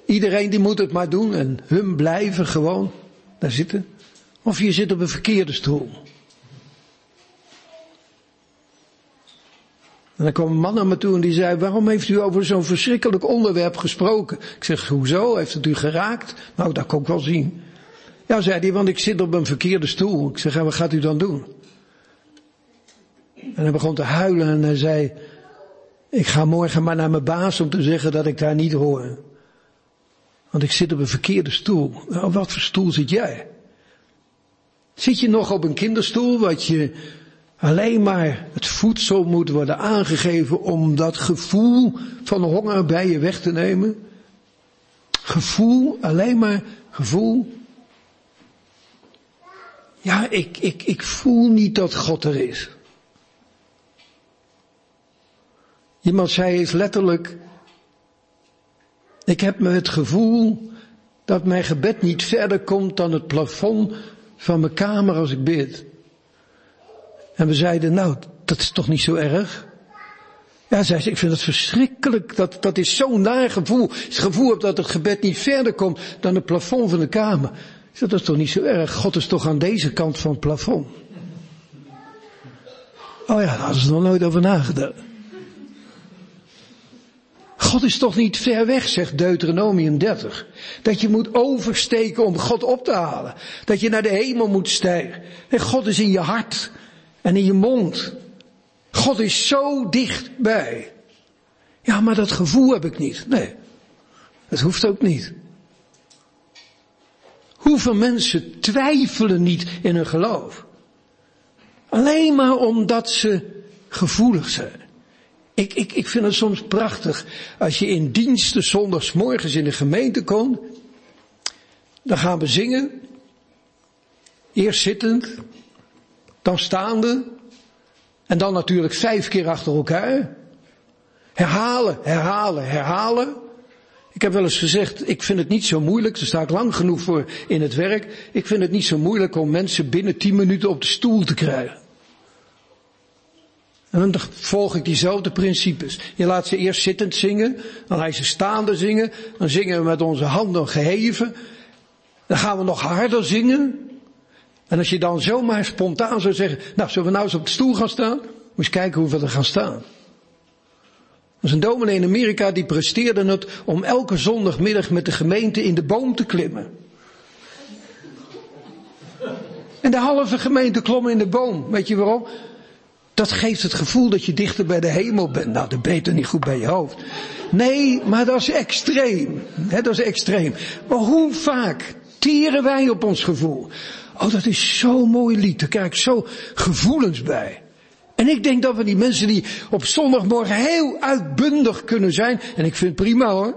Iedereen die moet het maar doen en hun blijven gewoon daar zitten. Of je zit op een verkeerde stoel. En dan kwam een man naar me toe en die zei, waarom heeft u over zo'n verschrikkelijk onderwerp gesproken? Ik zeg, hoezo? Heeft het u geraakt? Nou, dat kan ik wel zien. Ja, zei hij, want ik zit op een verkeerde stoel. Ik zeg, wat gaat u dan doen? En hij begon te huilen en hij zei, ik ga morgen maar naar mijn baas om te zeggen dat ik daar niet hoor. Want ik zit op een verkeerde stoel. Nou, wat voor stoel zit jij? Zit je nog op een kinderstoel wat je alleen maar het voedsel moet worden aangegeven om dat gevoel van honger bij je weg te nemen? Gevoel, alleen maar gevoel. Ja, ik, ik, ik voel niet dat God er is. Iemand zei eens letterlijk, ik heb me het gevoel dat mijn gebed niet verder komt dan het plafond van mijn kamer als ik bid. En we zeiden, nou, dat is toch niet zo erg? Ja, zei ze, ik vind het verschrikkelijk. Dat, dat is zo'n naar gevoel. Het gevoel dat het gebed niet verder komt dan het plafond van de kamer. Zei, dat is toch niet zo erg? God is toch aan deze kant van het plafond? Oh ja, daar hadden ze nog nooit over nagedacht. God is toch niet ver weg, zegt Deuteronomium 30. Dat je moet oversteken om God op te halen. Dat je naar de hemel moet stijgen. En God is in je hart en in je mond. God is zo dichtbij. Ja, maar dat gevoel heb ik niet. Nee, dat hoeft ook niet. Hoeveel mensen twijfelen niet in hun geloof? Alleen maar omdat ze gevoelig zijn. Ik, ik, ik vind het soms prachtig als je in diensten zondags morgens in de gemeente komt. Dan gaan we zingen. Eerst zittend, dan staande. En dan natuurlijk vijf keer achter elkaar. Herhalen, herhalen, herhalen. Ik heb wel eens gezegd, ik vind het niet zo moeilijk, daar sta ik lang genoeg voor in het werk. Ik vind het niet zo moeilijk om mensen binnen tien minuten op de stoel te krijgen. En dan volg ik diezelfde principes. Je laat ze eerst zittend zingen, dan laat ze staande zingen, dan zingen we met onze handen geheven. Dan gaan we nog harder zingen. En als je dan zomaar spontaan zou zeggen, nou zullen we nou eens op de stoel gaan staan? Moet je eens kijken hoeveel er gaan staan. Er is een dominee in Amerika die presteerde het om elke zondagmiddag met de gemeente in de boom te klimmen. En de halve gemeente klom in de boom. Weet je waarom? Dat geeft het gevoel dat je dichter bij de hemel bent. Nou, dat beter niet goed bij je hoofd. Nee, maar dat is extreem. Dat is extreem. Maar hoe vaak teren wij op ons gevoel? Oh, dat is zo'n mooi lied. Daar krijg ik zo gevoelens bij. En ik denk dat we die mensen die op zondagmorgen heel uitbundig kunnen zijn. En ik vind het prima hoor.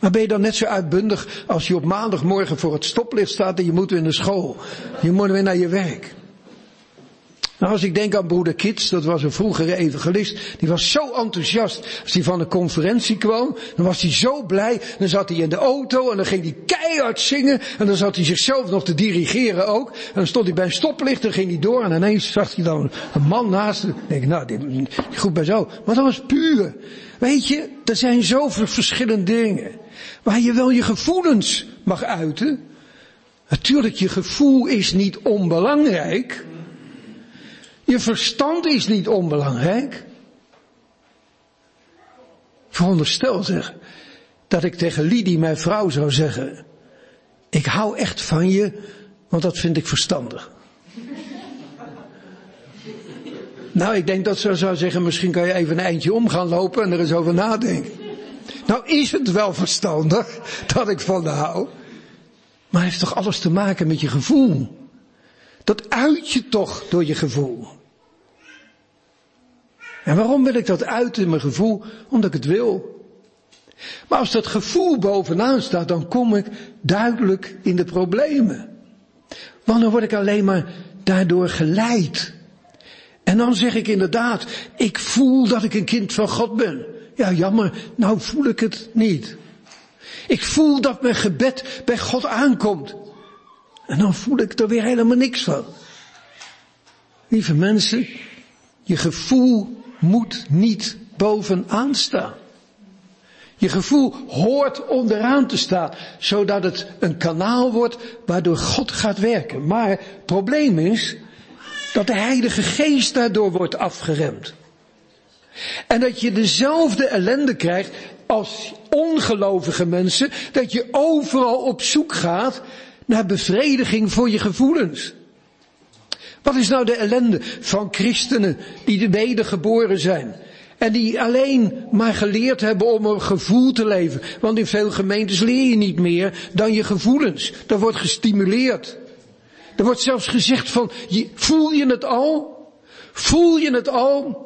Maar ben je dan net zo uitbundig als je op maandagmorgen voor het stoplicht staat en je moet weer naar school. Je moet weer naar je werk. Nou, als ik denk aan broeder Kits, dat was een vroegere evangelist, die was zo enthousiast. Als hij van een conferentie kwam, dan was hij zo blij. Dan zat hij in de auto en dan ging hij keihard zingen. En dan zat hij zichzelf nog te dirigeren ook. En dan stond hij bij een stoplicht en ging hij door. En ineens zag hij dan een man naast hem. denk ik, nou, die, goed bij zo. Maar dat was puur. Weet je, er zijn zoveel verschillende dingen. Waar je wel je gevoelens mag uiten. Natuurlijk, je gevoel is niet onbelangrijk. Je verstand is niet onbelangrijk. Veronderstel zeg, dat ik tegen Lidie, mijn vrouw, zou zeggen, ik hou echt van je, want dat vind ik verstandig. Nou, ik denk dat ze zou zeggen, misschien kan je even een eindje om gaan lopen en er eens over nadenken. Nou is het wel verstandig dat ik van haar hou. Maar het heeft toch alles te maken met je gevoel. Dat uit je toch door je gevoel. En waarom wil ik dat uit in mijn gevoel? Omdat ik het wil. Maar als dat gevoel bovenaan staat, dan kom ik duidelijk in de problemen. Want dan word ik alleen maar daardoor geleid. En dan zeg ik inderdaad, ik voel dat ik een kind van God ben. Ja, jammer, nou voel ik het niet. Ik voel dat mijn gebed bij God aankomt. En dan voel ik er weer helemaal niks van. Lieve mensen, je gevoel moet niet bovenaan staan. Je gevoel hoort onderaan te staan, zodat het een kanaal wordt waardoor God gaat werken. Maar het probleem is dat de Heilige Geest daardoor wordt afgeremd. En dat je dezelfde ellende krijgt als ongelovige mensen, dat je overal op zoek gaat naar bevrediging voor je gevoelens. Wat is nou de ellende van christenen die de wedergeboren zijn? En die alleen maar geleerd hebben om een gevoel te leven. Want in veel gemeentes leer je niet meer dan je gevoelens. Dat wordt gestimuleerd. Er wordt zelfs gezegd van, voel je het al? Voel je het al?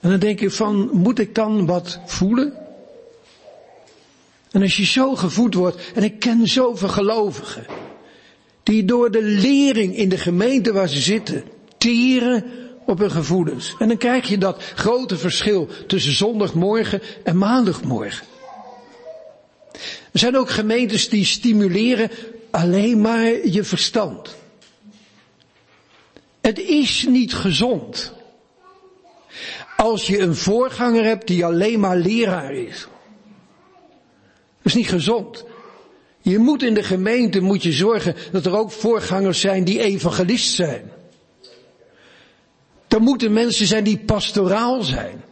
En dan denk je van, moet ik dan wat voelen? En als je zo gevoed wordt, en ik ken zoveel gelovigen, die door de lering in de gemeente waar ze zitten, teren op hun gevoelens. En dan krijg je dat grote verschil tussen zondagmorgen en maandagmorgen. Er zijn ook gemeentes die stimuleren alleen maar je verstand. Het is niet gezond. Als je een voorganger hebt die alleen maar leraar is. Dat is niet gezond. Je moet in de gemeente moet je zorgen dat er ook voorgangers zijn die evangelist zijn. Er moeten mensen zijn die pastoraal zijn.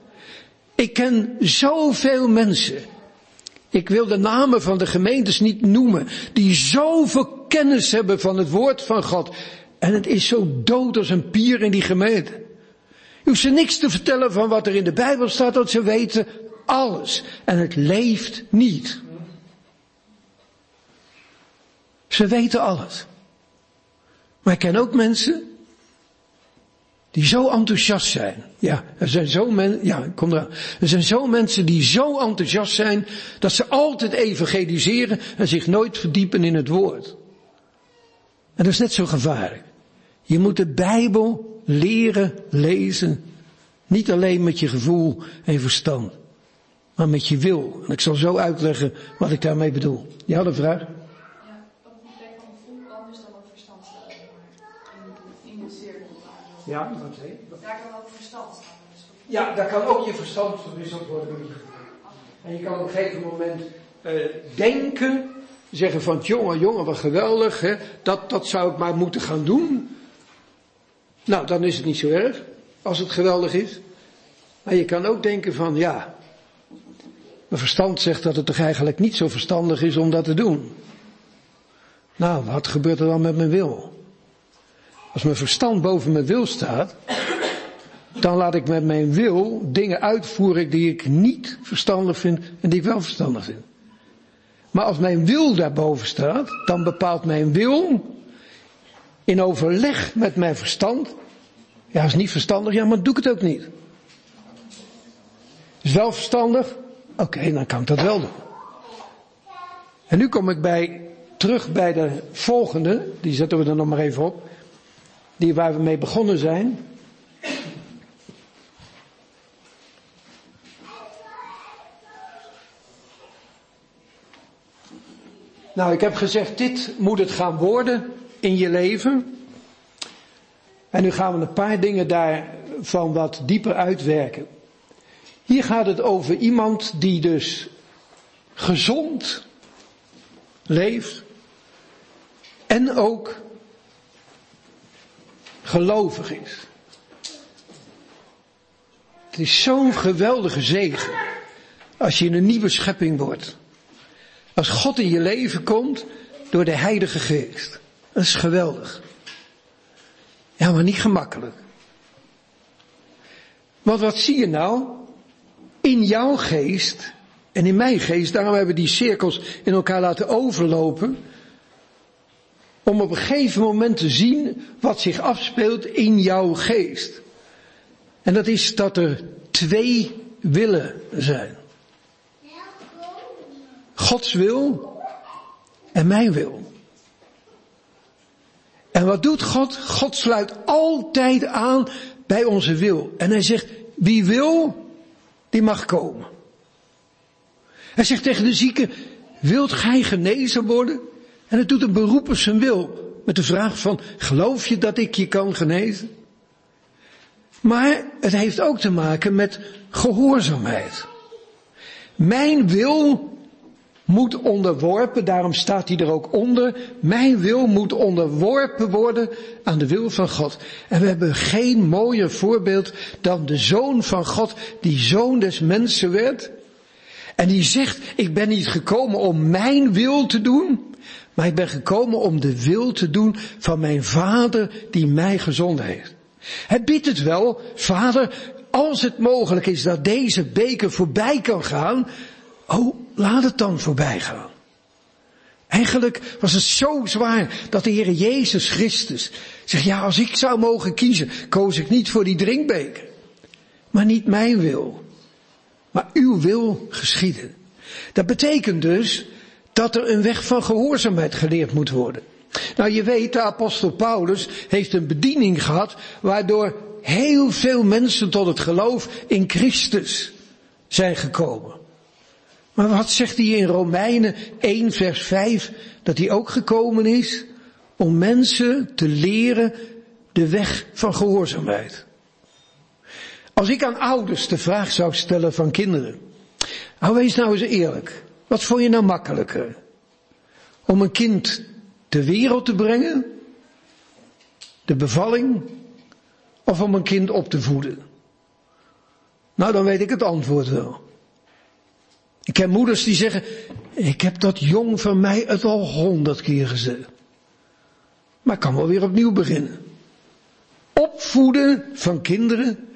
Ik ken zoveel mensen. Ik wil de namen van de gemeentes niet noemen. Die zoveel kennis hebben van het woord van God. En het is zo dood als een pier in die gemeente. Je hoeft ze niks te vertellen van wat er in de Bijbel staat, want ze weten alles. En het leeft niet. Ze weten alles. Maar ik ken ook mensen die zo enthousiast zijn. Ja, er zijn zo mensen, ja, kom eraan. Er zijn zo mensen die zo enthousiast zijn dat ze altijd evangeliseren en zich nooit verdiepen in het woord. En dat is net zo gevaarlijk. Je moet de Bijbel leren lezen. Niet alleen met je gevoel en verstand, maar met je wil. En ik zal zo uitleggen wat ik daarmee bedoel. Je had een vraag? Ja, op die plek van gevoel anders dan ook verstand staan. In, in de cirkel. Ja, zei? Daar kan ook verstand. Dus Ja, daar kan ook je verstand verwisseld worden door je gevoel. En je kan op een gegeven moment uh, denken, zeggen van jongen, jongen, wat geweldig, hè? Dat, dat zou ik maar moeten gaan doen. Nou, dan is het niet zo erg, als het geweldig is. Maar je kan ook denken van, ja, mijn verstand zegt dat het toch eigenlijk niet zo verstandig is om dat te doen. Nou, wat gebeurt er dan met mijn wil? Als mijn verstand boven mijn wil staat, dan laat ik met mijn wil dingen uitvoeren die ik niet verstandig vind en die ik wel verstandig vind. Maar als mijn wil daarboven staat, dan bepaalt mijn wil in overleg met mijn verstand. Ja, is niet verstandig, ja, maar doe ik het ook niet. Is wel verstandig? Oké, dan kan ik dat wel doen. En nu kom ik bij, terug bij de volgende, die zetten we er nog maar even op. Die waar we mee begonnen zijn. Nou, ik heb gezegd, dit moet het gaan worden in je leven. En nu gaan we een paar dingen daarvan wat dieper uitwerken. Hier gaat het over iemand die dus gezond leeft en ook gelovig is. Het is zo'n geweldige zegen als je in een nieuwe schepping wordt. Als God in je leven komt door de Heilige Geest. Dat is geweldig. Ja, maar niet gemakkelijk. Want wat zie je nou? In jouw geest en in mijn geest, daarom hebben we die cirkels in elkaar laten overlopen. Om op een gegeven moment te zien wat zich afspeelt in jouw geest. En dat is dat er twee willen zijn. Gods wil en mijn wil. En wat doet God? God sluit altijd aan bij onze wil. En hij zegt, wie wil, die mag komen. Hij zegt tegen de zieke, wilt gij genezen worden? En het doet een beroep op zijn wil. Met de vraag van, geloof je dat ik je kan genezen? Maar het heeft ook te maken met gehoorzaamheid. Mijn wil moet onderworpen, daarom staat hij er ook onder. Mijn wil moet onderworpen worden aan de wil van God. En we hebben geen mooier voorbeeld dan de zoon van God, die zoon des mensen werd. En die zegt, ik ben niet gekomen om mijn wil te doen, maar ik ben gekomen om de wil te doen van mijn vader die mij gezond heeft. Hij biedt het wel, vader, als het mogelijk is dat deze beker voorbij kan gaan, oh, laat het dan voorbij gaan. Eigenlijk was het zo zwaar dat de Heer Jezus Christus zegt, ja, als ik zou mogen kiezen, koos ik niet voor die drinkbeker. Maar niet mijn wil, maar uw wil geschieden. Dat betekent dus dat er een weg van gehoorzaamheid geleerd moet worden. Nou, je weet, de apostel Paulus heeft een bediening gehad waardoor heel veel mensen tot het geloof in Christus zijn gekomen. Maar wat zegt hij in Romeinen 1 vers 5? Dat hij ook gekomen is om mensen te leren de weg van gehoorzaamheid. Als ik aan ouders de vraag zou stellen van kinderen. Nou wees nou eens eerlijk. Wat vond je nou makkelijker? Om een kind ter wereld te brengen? De bevalling? Of om een kind op te voeden? Nou, dan weet ik het antwoord wel. Ik ken moeders die zeggen, ik heb dat jong van mij het al honderd keer gezegd. Maar ik kan wel weer opnieuw beginnen. Opvoeden van kinderen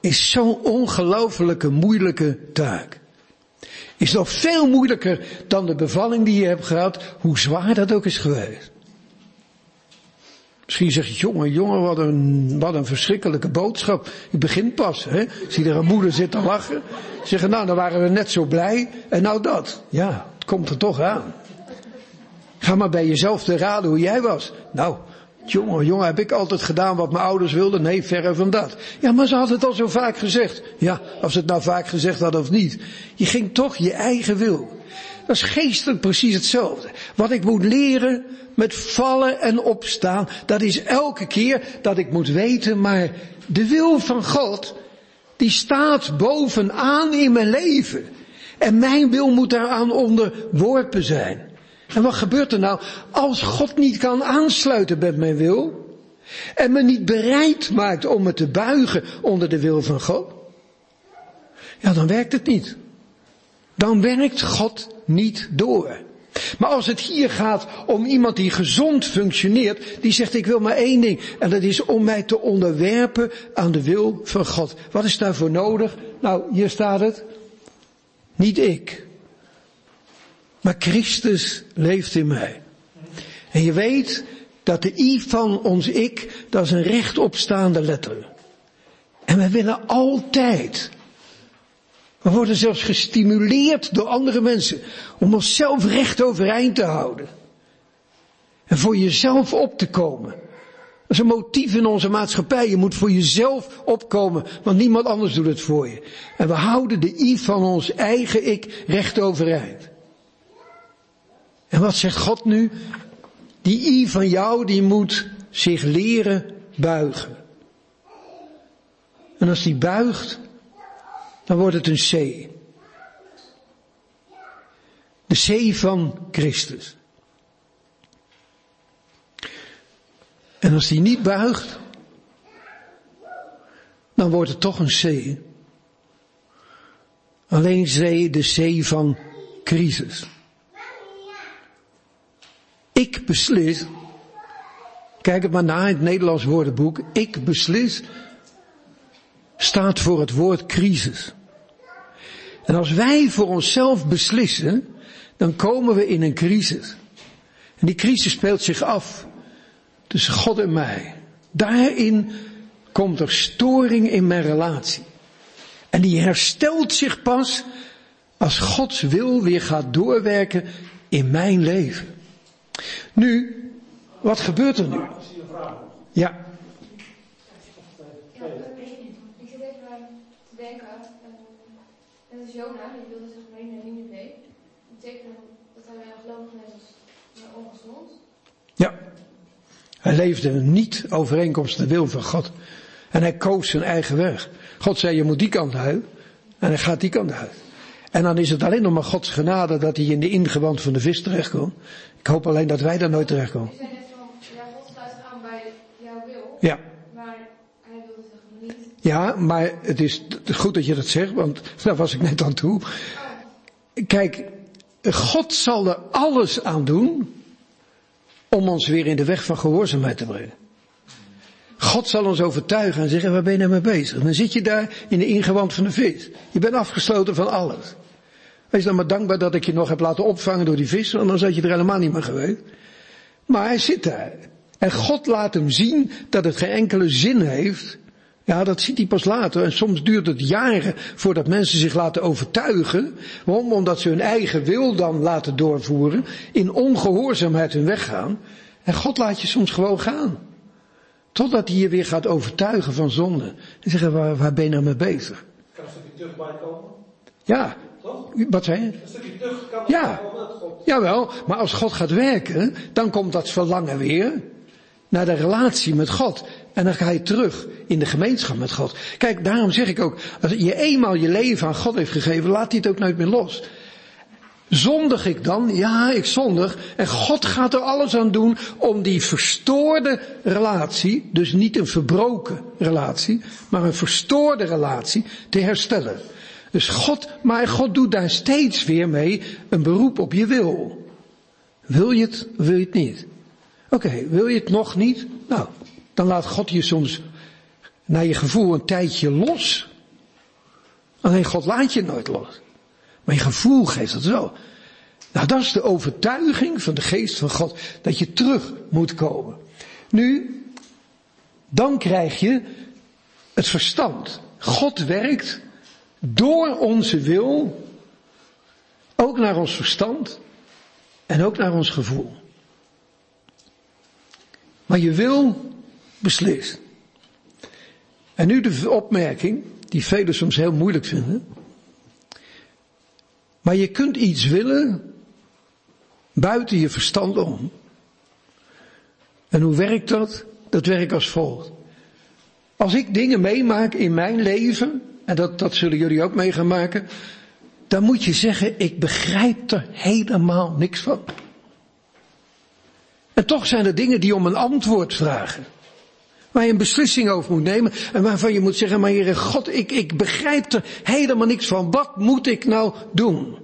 is zo'n ongelooflijke moeilijke taak. Is nog veel moeilijker dan de bevalling die je hebt gehad, hoe zwaar dat ook is geweest. Misschien zeg je, jongen, jongen, wat een, wat een verschrikkelijke boodschap. Ik begin pas, hè. Zie er een moeder zitten lachen. Zeggen, nou, dan waren we net zo blij. En nou dat. Ja, het komt er toch aan. Ga maar bij jezelf te raden hoe jij was. Nou, jongen, jongen, heb ik altijd gedaan wat mijn ouders wilden? Nee, verre van dat. Ja, maar ze had het al zo vaak gezegd. Ja, of ze het nou vaak gezegd had of niet. Je ging toch je eigen wil. Dat is geestelijk precies hetzelfde. Wat ik moet leren met vallen en opstaan, dat is elke keer dat ik moet weten, maar de wil van God, die staat bovenaan in mijn leven. En mijn wil moet daaraan onderworpen zijn. En wat gebeurt er nou als God niet kan aansluiten met mijn wil? En me niet bereid maakt om me te buigen onder de wil van God? Ja, dan werkt het niet. Dan werkt God niet door. Maar als het hier gaat om iemand die gezond functioneert, die zegt ik wil maar één ding. En dat is om mij te onderwerpen aan de wil van God. Wat is daarvoor nodig? Nou, hier staat het. Niet ik. Maar Christus leeft in mij. En je weet dat de I van ons ik, dat is een rechtopstaande letter. En we willen altijd we worden zelfs gestimuleerd door andere mensen om onszelf recht overeind te houden. En voor jezelf op te komen. Dat is een motief in onze maatschappij. Je moet voor jezelf opkomen, want niemand anders doet het voor je. En we houden de i van ons eigen ik recht overeind. En wat zegt God nu? Die i van jou, die moet zich leren buigen. En als die buigt, dan wordt het een C. De C van Christus. En als die niet buigt, dan wordt het toch een C. Alleen C, de C van crisis. Ik beslis, kijk het maar na in het Nederlands woordenboek, ik beslis staat voor het woord crisis. En als wij voor onszelf beslissen, dan komen we in een crisis. En die crisis speelt zich af tussen God en mij. Daarin komt er storing in mijn relatie. En die herstelt zich pas als Gods wil weer gaat doorwerken in mijn leven. Nu, wat gebeurt er nu? Ja. Jona, die wilde zich mee naar Nineveh. Dat betekent dat hij gelovig net ongezond. Ja. Hij leefde niet overeenkomstig de wil van God. En hij koos zijn eigen weg. God zei, je moet die kant uit. En hij gaat die kant uit. En dan is het alleen nog maar Gods genade dat hij in de ingewand van de vis terechtkomt. Ik hoop alleen dat wij daar nooit terechtkomen. Ja, God sluit aan bij jouw wil. Ja. Maar hij wilde zich niet. Ja, maar het is goed dat je dat zegt, want daar was ik net aan toe. Kijk, God zal er alles aan doen om ons weer in de weg van gehoorzaamheid te brengen. God zal ons overtuigen en zeggen, waar ben je nou mee bezig? Dan zit je daar in de ingewand van de vis. Je bent afgesloten van alles. Wees dan maar dankbaar dat ik je nog heb laten opvangen door die vis, want dan zat je er helemaal niet meer geweest. Maar hij zit daar. En God laat hem zien dat het geen enkele zin heeft ja, dat ziet hij pas later. En soms duurt het jaren voordat mensen zich laten overtuigen. Waarom? Omdat ze hun eigen wil dan laten doorvoeren. In ongehoorzaamheid hun weg gaan. En God laat je soms gewoon gaan. Totdat hij je weer gaat overtuigen van zonde. En zeggen, waar, waar ben je nou mee bezig? Kan ze weer terug bij komen? Ja, Wat zei je? Een stukje terug kan Ja. Jawel, maar als God gaat werken, dan komt dat verlangen weer naar de relatie met God. En dan ga je terug in de gemeenschap met God. Kijk, daarom zeg ik ook, als je eenmaal je leven aan God heeft gegeven, laat hij het ook nooit meer los. Zondig ik dan? Ja, ik zondig. En God gaat er alles aan doen om die verstoorde relatie, dus niet een verbroken relatie, maar een verstoorde relatie, te herstellen. Dus God, maar God doet daar steeds weer mee een beroep op je wil. Wil je het, wil je het niet? Oké, wil je het nog niet? Nou, dan laat God je soms naar je gevoel een tijdje los. Alleen God laat je nooit los. Maar je gevoel geeft het zo. Nou, dat is de overtuiging van de geest van God, dat je terug moet komen. Nu, dan krijg je het verstand. God werkt door onze wil, ook naar ons verstand en ook naar ons gevoel. Maar je wil beslist. En nu de opmerking, die velen soms heel moeilijk vinden. Maar je kunt iets willen buiten je verstand om. En hoe werkt dat? Dat werkt als volgt. Als ik dingen meemaak in mijn leven, en dat, dat zullen jullie ook mee gaan maken, dan moet je zeggen, ik begrijp er helemaal niks van. En toch zijn er dingen die om een antwoord vragen. Waar je een beslissing over moet nemen en waarvan je moet zeggen, maar Heere God, ik, ik begrijp er helemaal niks van. Wat moet ik nou doen?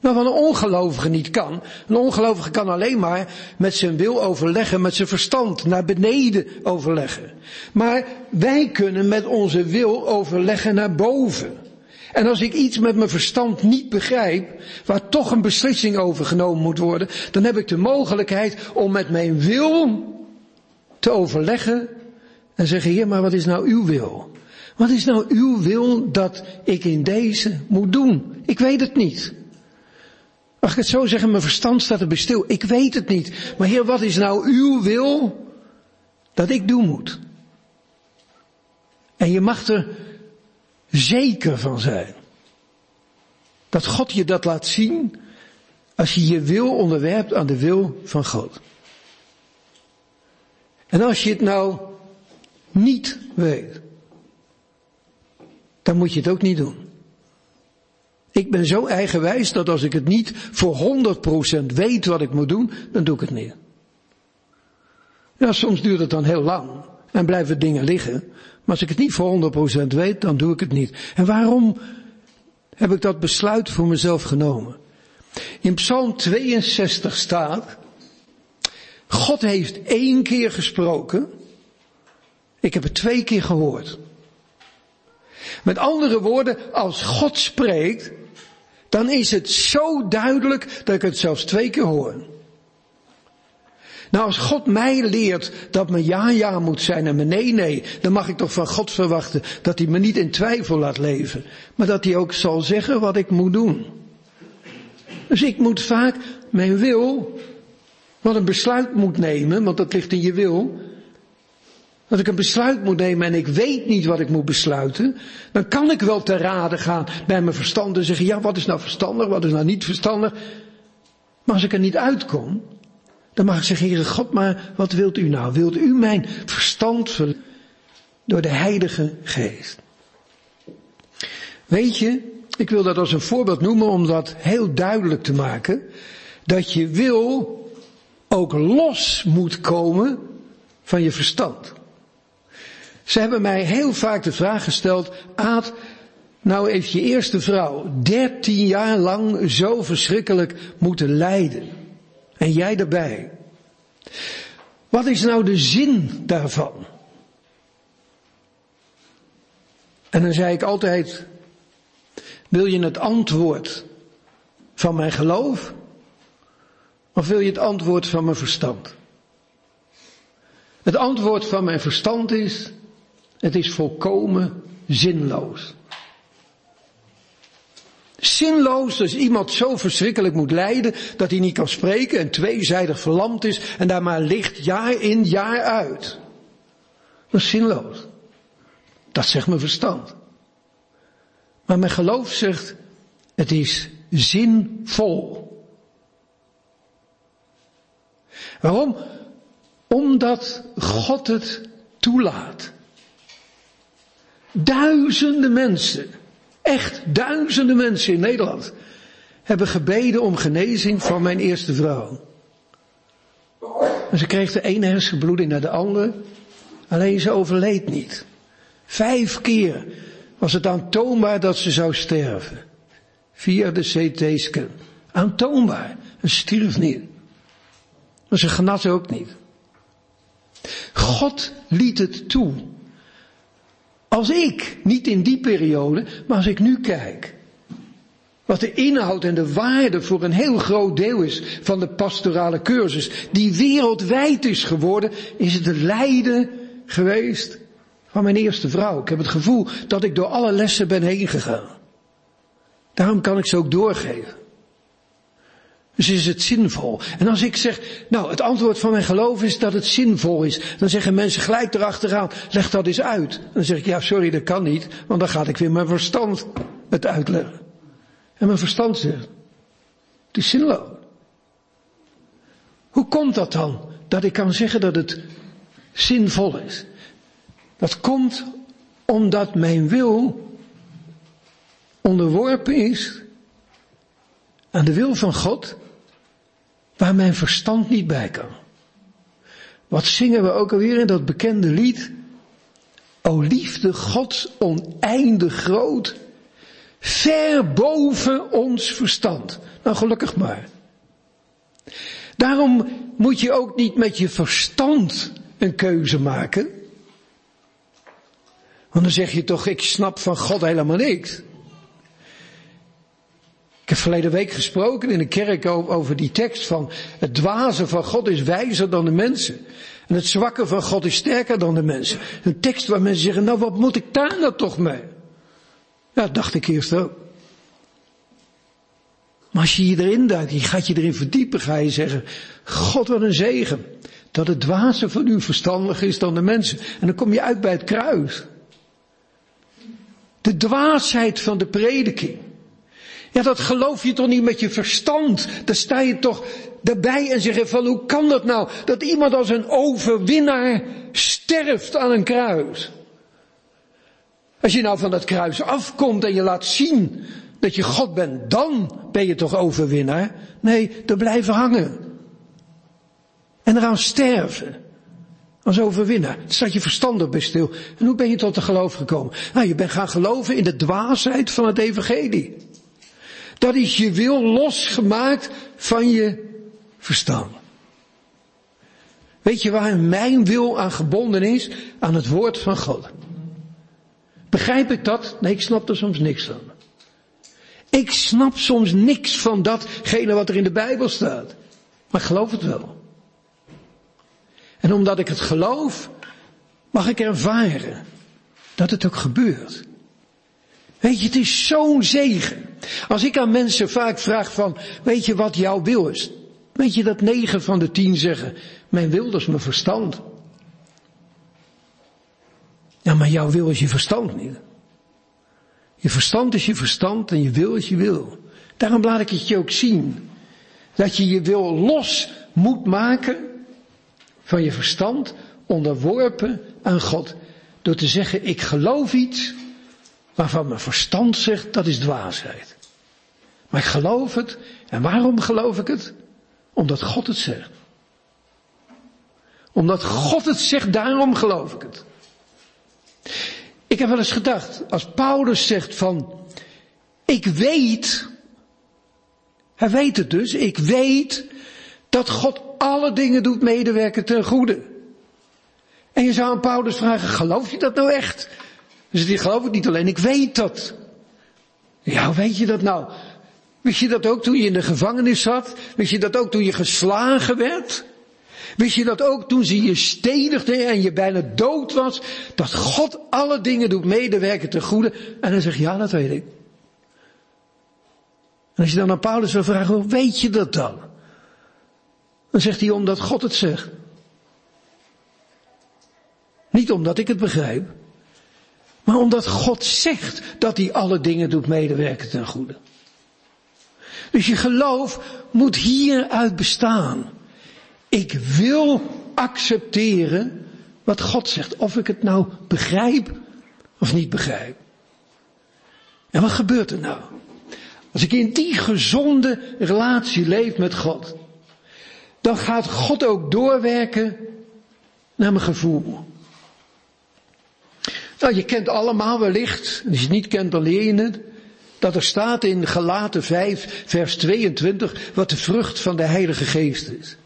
Nou, wat een ongelovige niet kan. Een ongelovige kan alleen maar met zijn wil overleggen, met zijn verstand naar beneden overleggen. Maar wij kunnen met onze wil overleggen naar boven. En als ik iets met mijn verstand niet begrijp, waar toch een beslissing over genomen moet worden, dan heb ik de mogelijkheid om met mijn wil te overleggen en zeggen, heer, maar wat is nou uw wil? Wat is nou uw wil dat ik in deze moet doen? Ik weet het niet. Mag ik het zo zeggen, mijn verstand staat erbij stil. Ik weet het niet. Maar heer, wat is nou uw wil dat ik doen moet? En je mag er zeker van zijn. Dat God je dat laat zien als je je wil onderwerpt aan de wil van God. En als je het nou niet weet, dan moet je het ook niet doen. Ik ben zo eigenwijs dat als ik het niet voor 100% weet wat ik moet doen, dan doe ik het niet. Ja, soms duurt het dan heel lang en blijven dingen liggen. Maar als ik het niet voor 100% weet, dan doe ik het niet. En waarom heb ik dat besluit voor mezelf genomen? In Psalm 62 staat, God heeft één keer gesproken. Ik heb het twee keer gehoord. Met andere woorden, als God spreekt, dan is het zo duidelijk dat ik het zelfs twee keer hoor. Nou, als God mij leert dat mijn ja ja moet zijn en mijn nee nee, dan mag ik toch van God verwachten dat hij me niet in twijfel laat leven, maar dat hij ook zal zeggen wat ik moet doen. Dus ik moet vaak mijn wil, wat een besluit moet nemen, want dat ligt in je wil, dat ik een besluit moet nemen en ik weet niet wat ik moet besluiten, dan kan ik wel te raden gaan bij mijn verstand en zeggen, ja, wat is nou verstandig, wat is nou niet verstandig. Maar als ik er niet uitkom, dan mag ik zeggen, Heere God, maar wat wilt u nou? Wilt u mijn verstand ver... door de Heilige Geest? Weet je, ik wil dat als een voorbeeld noemen om dat heel duidelijk te maken, dat je wil ook los moet komen van je verstand. Ze hebben mij heel vaak de vraag gesteld, Aad, nou heeft je eerste vrouw dertien jaar lang zo verschrikkelijk moeten lijden. En jij erbij. Wat is nou de zin daarvan? En dan zei ik altijd, wil je het antwoord van mijn geloof? Of wil je het antwoord van mijn verstand? Het antwoord van mijn verstand is, het is volkomen zinloos. Zinloos als iemand zo verschrikkelijk moet lijden dat hij niet kan spreken en tweezijdig verlamd is en daar maar ligt jaar in jaar uit. Dat is zinloos. Dat zegt mijn verstand. Maar mijn geloof zegt, Het is zinvol. Waarom? Omdat God het toelaat. Duizenden mensen, echt duizenden mensen in Nederland, hebben gebeden om genezing van mijn eerste vrouw. En ze kreeg de ene hersenbloeding naar de andere, alleen ze overleed niet. Vijf keer was het aantoonbaar dat ze zou sterven. Via de CT-scan. Aantoonbaar. En stierf niet. Maar ze genas ook niet. God liet het toe. Als ik, niet in die periode, maar als ik nu kijk. Wat de inhoud en de waarde voor een heel groot deel is van de pastorale cursus, die wereldwijd is geworden, is het de lijden geweest van mijn eerste vrouw. Ik heb het gevoel dat ik door alle lessen ben heen gegaan. Daarom kan ik ze ook doorgeven. Dus is het zinvol. En als ik zeg, nou, het antwoord van mijn geloof is dat het zinvol is. Dan zeggen mensen gelijk erachteraan, leg dat eens uit. Dan zeg ik, ja, sorry, dat kan niet. Want dan gaat ik weer mijn verstand het uitleggen. En mijn verstand zegt, het is zinloos. Hoe komt dat dan? Dat ik kan zeggen dat het zinvol is. Dat komt omdat mijn wil onderworpen is aan de wil van God, waar mijn verstand niet bij kan. Wat zingen we ook alweer in dat bekende lied? O liefde Gods oneindig groot, ver boven ons verstand. Nou gelukkig maar. Daarom moet je ook niet met je verstand een keuze maken. Want dan zeg je toch, ik snap van God helemaal niks. Ik heb verleden week gesproken in de kerk over die tekst van het dwaze van God is wijzer dan de mensen. En het zwakke van God is sterker dan de mensen. Een tekst waar mensen zeggen, nou wat moet ik daar nou toch mee? Ja, dacht ik eerst ook. Maar als je je erin duikt, je gaat je erin verdiepen, ga je zeggen, God wat een zegen. Dat het dwaze van u verstandiger is dan de mensen. En dan kom je uit bij het kruis. De dwaasheid van de prediking. Ja, dat geloof je toch niet met je verstand. Daar sta je toch erbij en zeg van hoe kan dat nou? Dat iemand als een overwinnaar sterft aan een kruis. Als je nou van dat kruis afkomt en je laat zien dat je God bent, dan ben je toch overwinnaar? Nee, er blijven hangen. En eraan sterven. Als overwinnaar. Staat je verstand op bij stil. En hoe ben je tot de geloof gekomen? Nou, je bent gaan geloven in de dwaasheid van het evangelie. Dat is je wil losgemaakt van je verstand. Weet je waar mijn wil aan gebonden is? Aan het woord van God. Begrijp ik dat? Nee, ik snap er soms niks van. Ik snap soms niks van datgene wat er in de Bijbel staat. Maar ik geloof het wel. En omdat ik het geloof, mag ik ervaren dat het ook gebeurt. Weet je, het is zo'n zegen. Als ik aan mensen vaak vraag van, weet je wat jouw wil is? Weet je dat negen van de tien zeggen, mijn wil is mijn verstand. Ja, maar jouw wil is je verstand niet. Je verstand is je verstand en je wil is je wil. Daarom laat ik het je ook zien. Dat je je wil los moet maken van je verstand, onderworpen aan God. Door te zeggen, ik geloof iets waarvan mijn verstand zegt, dat is dwaasheid. Maar ik geloof het. En waarom geloof ik het? Omdat God het zegt. Omdat God het zegt, daarom geloof ik het. Ik heb wel eens gedacht, als Paulus zegt van, ik weet, hij weet het dus, ik weet dat God alle dingen doet medewerken ten goede. En je zou aan Paulus vragen, geloof je dat nou echt? Dus die geloof ik niet alleen, ik weet dat. Ja, weet je dat nou? Wist je dat ook toen je in de gevangenis zat? Wist je dat ook toen je geslagen werd? Wist je dat ook toen ze je stedigden en je bijna dood was? Dat God alle dingen doet medewerken ten goede. En dan zeg je, ja, dat weet ik. En als je dan aan Paulus zou vragen, hoe weet je dat dan? Dan zegt hij, omdat God het zegt. Niet omdat ik het begrijp. Maar omdat God zegt dat hij alle dingen doet medewerken ten goede. Dus je geloof moet hieruit bestaan. Ik wil accepteren wat God zegt. Of ik het nou begrijp of niet begrijp. En wat gebeurt er nou? Als ik in die gezonde relatie leef met God, dan gaat God ook doorwerken naar mijn gevoel. Nou, je kent allemaal wellicht, als je niet kent dan leer je het, dat er staat in Galaten 5, vers 22, wat de vrucht van de Heilige Geest is.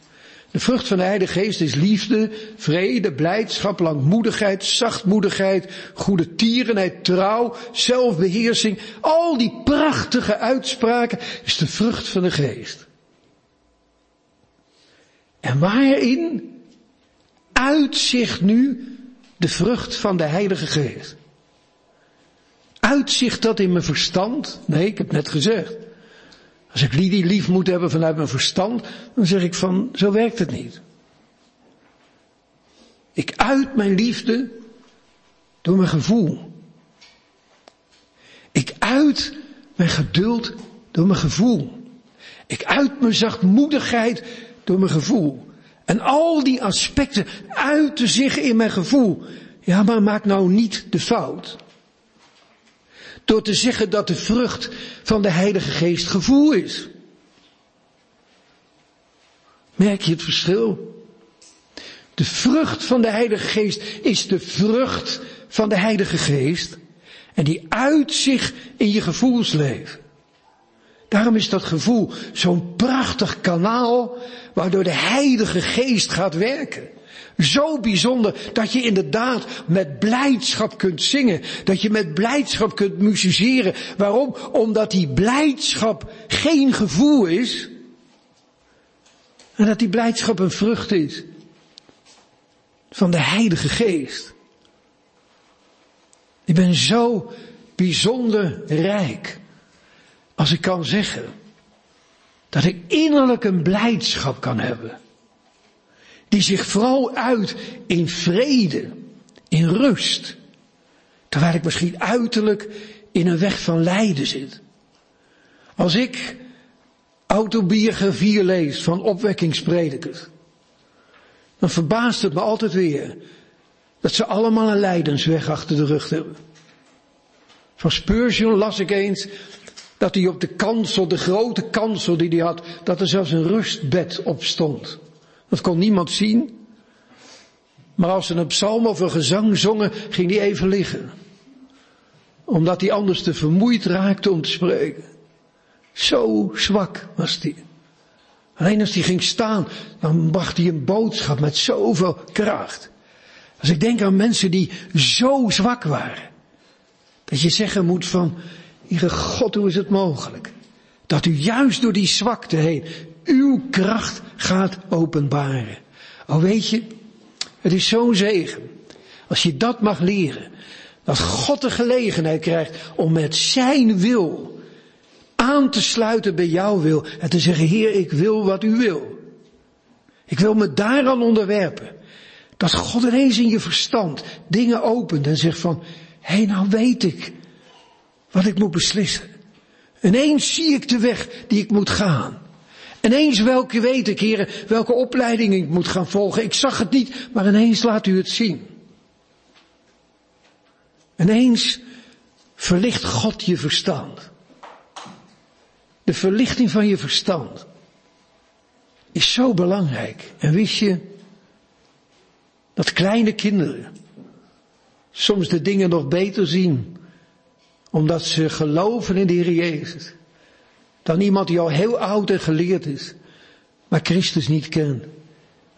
De vrucht van de Heilige Geest is liefde, vrede, blijdschap, langmoedigheid, zachtmoedigheid, goede tierenheid, trouw, zelfbeheersing. Al die prachtige uitspraken is de vrucht van de Geest. En waarin uitzicht nu de vrucht van de Heilige Geest? Uitzicht dat in mijn verstand? Nee, ik heb net gezegd. Als ik Lidie lief moet hebben vanuit mijn verstand, dan zeg ik van, zo werkt het niet. Ik uit mijn liefde door mijn gevoel. Ik uit mijn geduld door mijn gevoel. Ik uit mijn zachtmoedigheid door mijn gevoel. En al die aspecten uiten zich in mijn gevoel. Ja, maar maak nou niet de fout. Door te zeggen dat de vrucht van de Heilige Geest gevoel is. Merk je het verschil? De vrucht van de Heilige Geest is de vrucht van de Heilige Geest. En die uit zich in je gevoelsleven. Daarom is dat gevoel zo'n prachtig kanaal waardoor de Heilige Geest gaat werken. Zo bijzonder dat je inderdaad met blijdschap kunt zingen. Dat je met blijdschap kunt musiceren. Waarom? Omdat die blijdschap geen gevoel is. En dat die blijdschap een vrucht is. Van de Heilige Geest. Ik ben zo bijzonder rijk. Als ik kan zeggen. Dat ik innerlijk een blijdschap kan hebben. Die zich vooral uit in vrede, in rust. Terwijl ik misschien uiterlijk in een weg van lijden zit. Als ik autobiografieën lees van opwekkingspredikers, dan verbaast het me altijd weer dat ze allemaal een lijdensweg achter de rug hebben. Van Spurgeon las ik eens dat hij op de kansel, de grote kansel die hij had, dat er zelfs een rustbed op stond. Dat kon niemand zien. Maar als ze een psalm of een gezang zongen, ging hij even liggen. Omdat hij anders te vermoeid raakte om te spreken. Zo zwak was hij. Alleen als hij ging staan, dan bracht hij een boodschap met zoveel kracht. Als ik denk aan mensen die zo zwak waren. Dat je zeggen moet van, Heere God, hoe is het mogelijk? Dat u juist door die zwakte heen uw kracht gaat openbaren. Oh weet je, het is zo'n zegen. Als je dat mag leren. Dat God de gelegenheid krijgt om met zijn wil aan te sluiten bij jouw wil. En te zeggen, Heer, ik wil wat u wil. Ik wil me daaraan onderwerpen. Dat God ineens in je verstand dingen opent en zegt van, hé hey, nou weet ik wat ik moet beslissen. Ineens zie ik de weg die ik moet gaan. Ineens welke weet ik, welke opleiding ik moet gaan volgen. Ik zag het niet, maar ineens laat u het zien. Ineens verlicht God je verstand. De verlichting van je verstand is zo belangrijk. En wist je dat kleine kinderen soms de dingen nog beter zien omdat ze geloven in de Heer Jezus. Dan iemand die al heel oud en geleerd is, maar Christus niet kent.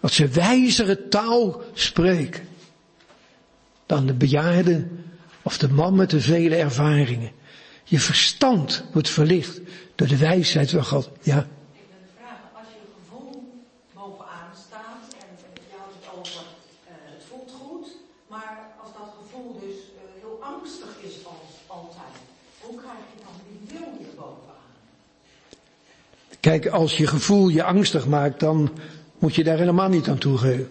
Dat ze wijzere taal spreken dan de bejaarde of de man met de vele ervaringen. Je verstand wordt verlicht door de wijsheid van God. Ja. Ik wil vragen, als je gevoel bovenaan staat en je houdt het over, uh, het voelt goed, maar als dat gevoel dus uh, heel angstig is als altijd, hoe krijg je dan die wil weer bovenaan? Kijk, als je gevoel je angstig maakt, dan moet je daar helemaal niet aan toegeven.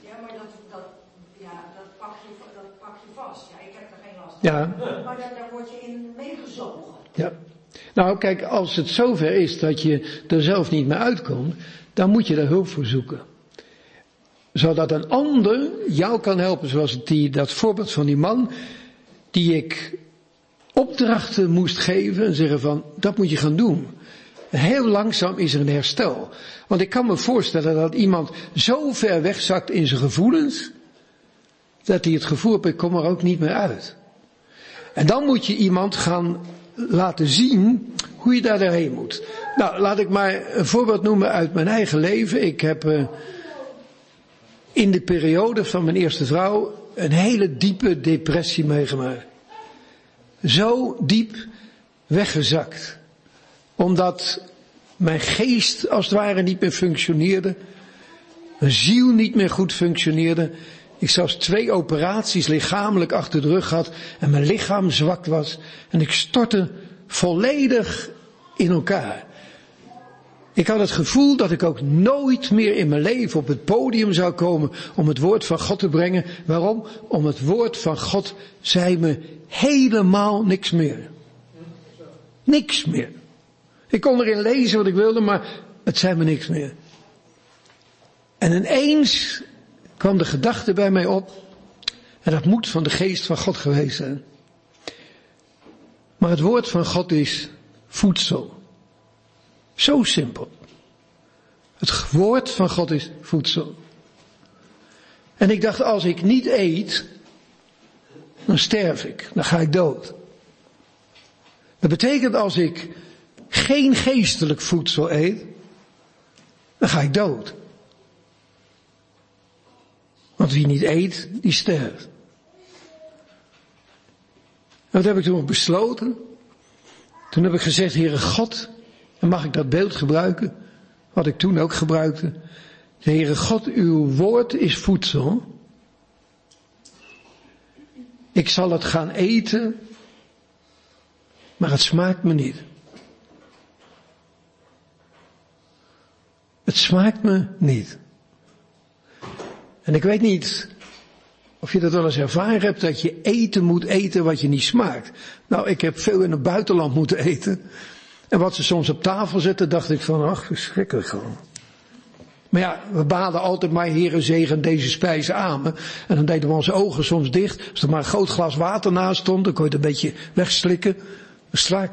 Ja, maar dat, dat, ja, dat, pak, je, dat pak je vast. Ja, ik heb er geen last van. Ja, Maar daar, daar word je in meegezogen. ja. Nou, kijk, als het zover is dat je er zelf niet meer uitkomt, dan moet je daar hulp voor zoeken. Zodat een ander jou kan helpen, zoals die, dat voorbeeld van die man, die ik opdrachten moest geven en zeggen van, dat moet je gaan doen. Heel langzaam is er een herstel. Want ik kan me voorstellen dat iemand zo ver wegzakt in zijn gevoelens, dat hij het gevoel heeft, ik kom er ook niet meer uit. En dan moet je iemand gaan laten zien hoe je daar doorheen moet. Nou, laat ik maar een voorbeeld noemen uit mijn eigen leven. Ik heb uh, in de periode van mijn eerste vrouw een hele diepe depressie meegemaakt. Zo diep weggezakt. Omdat mijn geest als het ware niet meer functioneerde. Mijn ziel niet meer goed functioneerde. Ik zelfs twee operaties lichamelijk achter de rug had en mijn lichaam zwak was. En ik stortte volledig in elkaar. Ik had het gevoel dat ik ook nooit meer in mijn leven op het podium zou komen om het woord van God te brengen. Waarom? Om het woord van God zei me helemaal niks meer. Niks meer. Ik kon erin lezen wat ik wilde, maar het zei me niks meer. En ineens kwam de gedachte bij mij op, en dat moet van de geest van God geweest zijn. Maar het woord van God is voedsel. Zo simpel. Het woord van God is voedsel. En ik dacht, als ik niet eet, dan sterf ik, dan ga ik dood. Dat betekent als ik geen geestelijk voedsel eet, dan ga ik dood. Want wie niet eet, die sterft. Wat heb ik toen besloten? Toen heb ik gezegd, Heere God, en mag ik dat beeld gebruiken? Wat ik toen ook gebruikte. Heere God, uw woord is voedsel. Ik zal het gaan eten, maar het smaakt me niet. Het smaakt me niet. En ik weet niet of je dat wel eens ervaren hebt dat je eten moet eten wat je niet smaakt. Nou, ik heb veel in het buitenland moeten eten. En wat ze soms op tafel zetten, dacht ik van, ach, verschrikkelijk gewoon. Maar ja, we baden altijd maar, heren zegen deze spijzen aan. En dan deden we onze ogen soms dicht. Als er maar een groot glas water naast stond, dan kon je het een beetje wegslikken.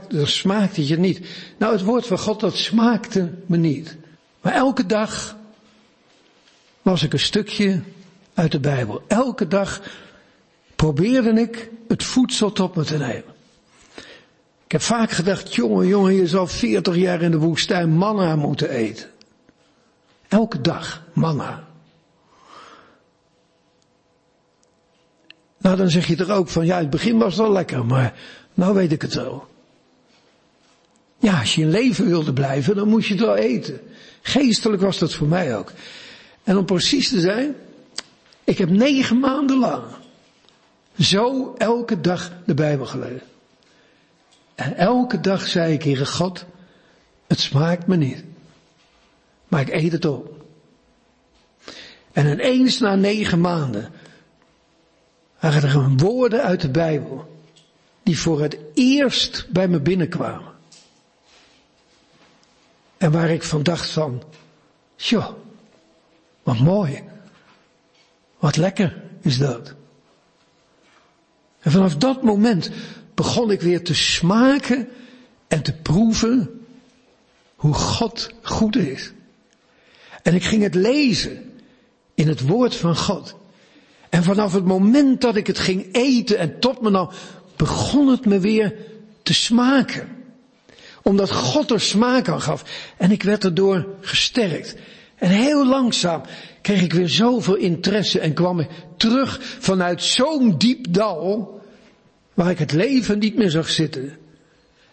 Dan smaakte je niet. Nou, het woord van God, dat smaakte me niet. Maar elke dag las ik een stukje uit de Bijbel. Elke dag probeerde ik het voedsel tot me te nemen. Ik heb vaak gedacht, jongen, jongen, je zal 40 jaar in de woestijn manna moeten eten. Elke dag manna. Nou, dan zeg je er ook van, ja, het begin was wel lekker, maar nou weet ik het wel. Ja, als je in leven wilde blijven, dan moest je het wel eten. Geestelijk was dat voor mij ook. En om precies te zijn, ik heb negen maanden lang zo elke dag de Bijbel gelezen. En elke dag zei ik, Heere God, het smaakt me niet. Maar ik eet het op. En ineens na negen maanden waren er woorden uit de Bijbel die voor het eerst bij me binnenkwamen. En waar ik van dacht van, joh, wat mooi. Wat lekker is dat. En vanaf dat moment begon ik weer te smaken en te proeven hoe God goed is. En ik ging het lezen in het woord van God. En vanaf het moment dat ik het ging eten en tot me nou, begon het me weer te smaken. Omdat God er smaak aan gaf. En ik werd erdoor gesterkt. En heel langzaam kreeg ik weer zoveel interesse en kwam ik terug vanuit zo'n diep dal, waar ik het leven niet meer zag zitten.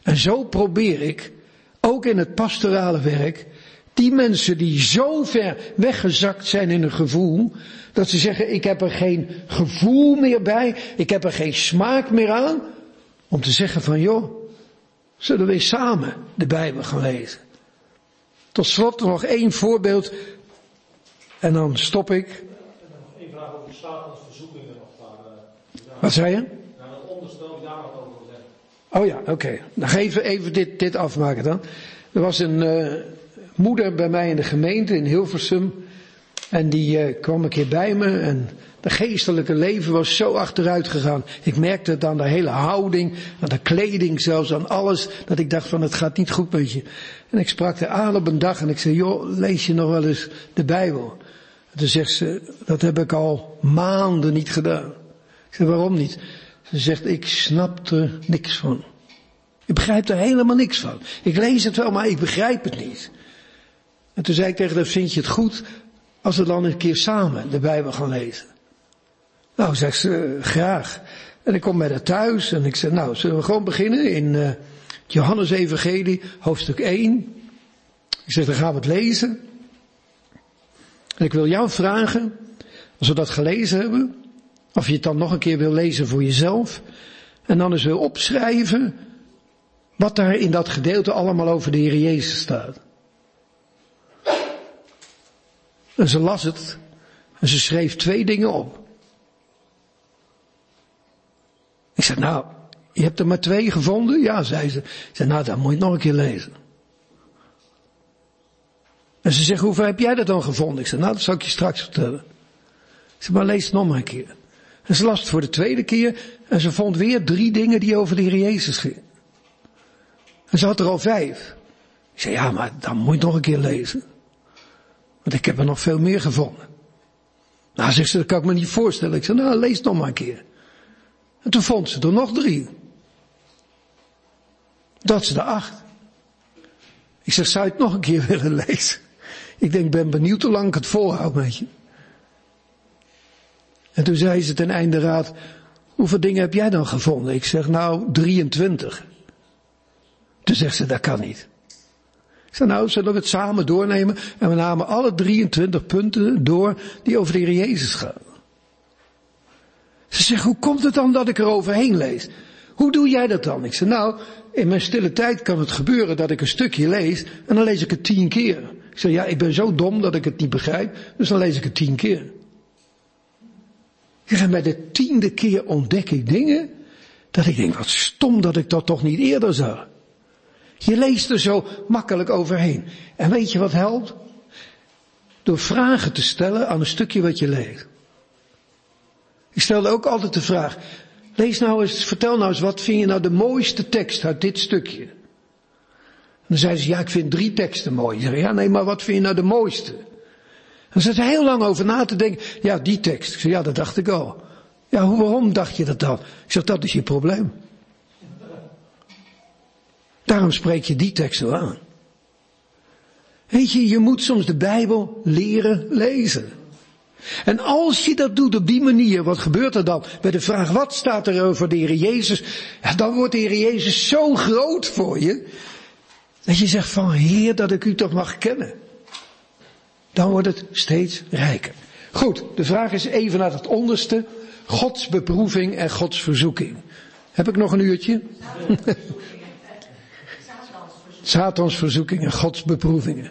En zo probeer ik, ook in het pastorale werk, die mensen die zo ver weggezakt zijn in een gevoel, dat ze zeggen, ik heb er geen gevoel meer bij, ik heb er geen smaak meer aan, om te zeggen van joh, zullen we samen de Bijbel gaan lezen. Tot slot nog één voorbeeld. En dan stop ik. Eén vraag over Satans verzoekingen daar. Wat zei je? Nou, dat onderstel daar wat over gezegd. Oh ja, oké. Dan ga even, even dit, dit afmaken dan. Er was een uh, moeder bij mij in de gemeente in Hilversum. En die uh, kwam een keer bij me en de geestelijke leven was zo achteruit gegaan. Ik merkte het aan de hele houding, aan de kleding zelfs, aan alles. Dat ik dacht van het gaat niet goed met je. En ik sprak haar aan op een dag en ik zei, joh, lees je nog wel eens de Bijbel? En toen zegt ze, dat heb ik al maanden niet gedaan. Ik zei, waarom niet? Ze zegt, ik snap er niks van. Ik begrijp er helemaal niks van. Ik lees het wel, maar ik begrijp het niet. En toen zei ik tegen haar, vind je het goed als we dan een keer samen de Bijbel gaan lezen? Nou, zegt ze, graag. En ik kom bij haar thuis en ik zeg, nou, zullen we gewoon beginnen in uh, Johannes Evangelie, hoofdstuk 1. Ik zeg, dan gaan we het lezen. En ik wil jou vragen, als we dat gelezen hebben, of je het dan nog een keer wil lezen voor jezelf. En dan eens wil opschrijven wat daar in dat gedeelte allemaal over de Heer Jezus staat. En ze las het en ze schreef twee dingen op. Zei, nou, je hebt er maar twee gevonden? Ja, zei ze. Ik zei, nou, dan moet je nog een keer lezen. En ze zegt, hoeveel heb jij dat dan gevonden? Ik zei, nou, dat zal ik je straks vertellen. Ik zei, maar lees het nog maar een keer. En ze las het voor de tweede keer en ze vond weer drie dingen die over de Heer Jezus gingen. En ze had er al vijf. Ik zei, ja, maar dan moet je nog een keer lezen. Want ik heb er nog veel meer gevonden. Nou, zegt ze, dat kan ik me niet voorstellen. Ik zei, nou, lees het nog maar een keer. En toen vond ze er nog drie. Dat is de acht. Ik zeg, zou je het nog een keer willen lezen? Ik denk, ben benieuwd hoe lang ik het volhoud met je. En toen zei ze ten einde raad, hoeveel dingen heb jij dan gevonden? Ik zeg, nou, 23. Toen zegt ze, dat kan niet. Ik zeg, nou, zullen we het samen doornemen? En we namen alle 23 punten door die over de Heer Jezus gaan. Ze zegt, hoe komt het dan dat ik er overheen lees? Hoe doe jij dat dan? Ik zeg, nou, in mijn stille tijd kan het gebeuren dat ik een stukje lees en dan lees ik het tien keer. Ik zeg, ja, ik ben zo dom dat ik het niet begrijp, dus dan lees ik het tien keer. En bij de tiende keer ontdek ik dingen dat ik denk, wat stom dat ik dat toch niet eerder zag. Je leest er zo makkelijk overheen. En weet je wat helpt? Door vragen te stellen aan een stukje wat je leest. Ik stelde ook altijd de vraag, lees nou eens, vertel nou eens, wat vind je nou de mooiste tekst uit dit stukje? En dan zeiden ze, ja, ik vind drie teksten mooi. Ik zei, ja, nee, maar wat vind je nou de mooiste? Zat hij heel lang over na te denken, ja, die tekst. Ik zei, ja, dat dacht ik al. Ja, hoe, waarom dacht je dat dan? Ik zeg, dat is je probleem. Daarom spreek je die tekst wel aan. Weet je, je moet soms de Bijbel leren lezen. En als je dat doet op die manier, wat gebeurt er dan? Bij de vraag, wat staat er over de Heer Jezus? Dan wordt de Heer Jezus zo groot voor je, dat je zegt van, Heer, dat ik u toch mag kennen. Dan wordt het steeds rijker. Goed, de vraag is even naar het onderste. Gods beproeving en Gods verzoeking. Heb ik nog een uurtje? Satans verzoeking en Gods beproevingen.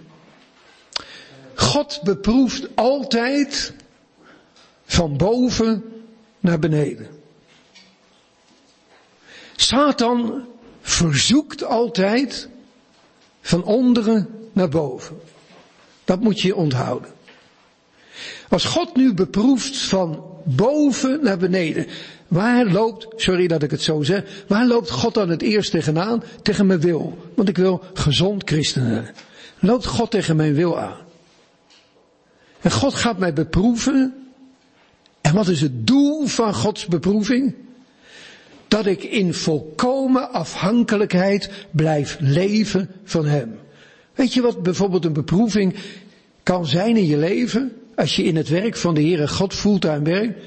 God beproeft altijd van boven naar beneden. Satan verzoekt altijd van onderen naar boven. Dat moet je onthouden. Als God nu beproeft van boven naar beneden, waar loopt, sorry dat ik het zo zeg, waar loopt God dan het eerst tegenaan? Tegen mijn wil. Want ik wil gezond christenen. Loopt God tegen mijn wil aan. En God gaat mij beproeven. En wat is het doel van Gods beproeving? Dat ik in volkomen afhankelijkheid blijf leven van Hem. Weet je wat bijvoorbeeld een beproeving kan zijn in je leven? Als je in het werk van de Heere God fulltime werkt.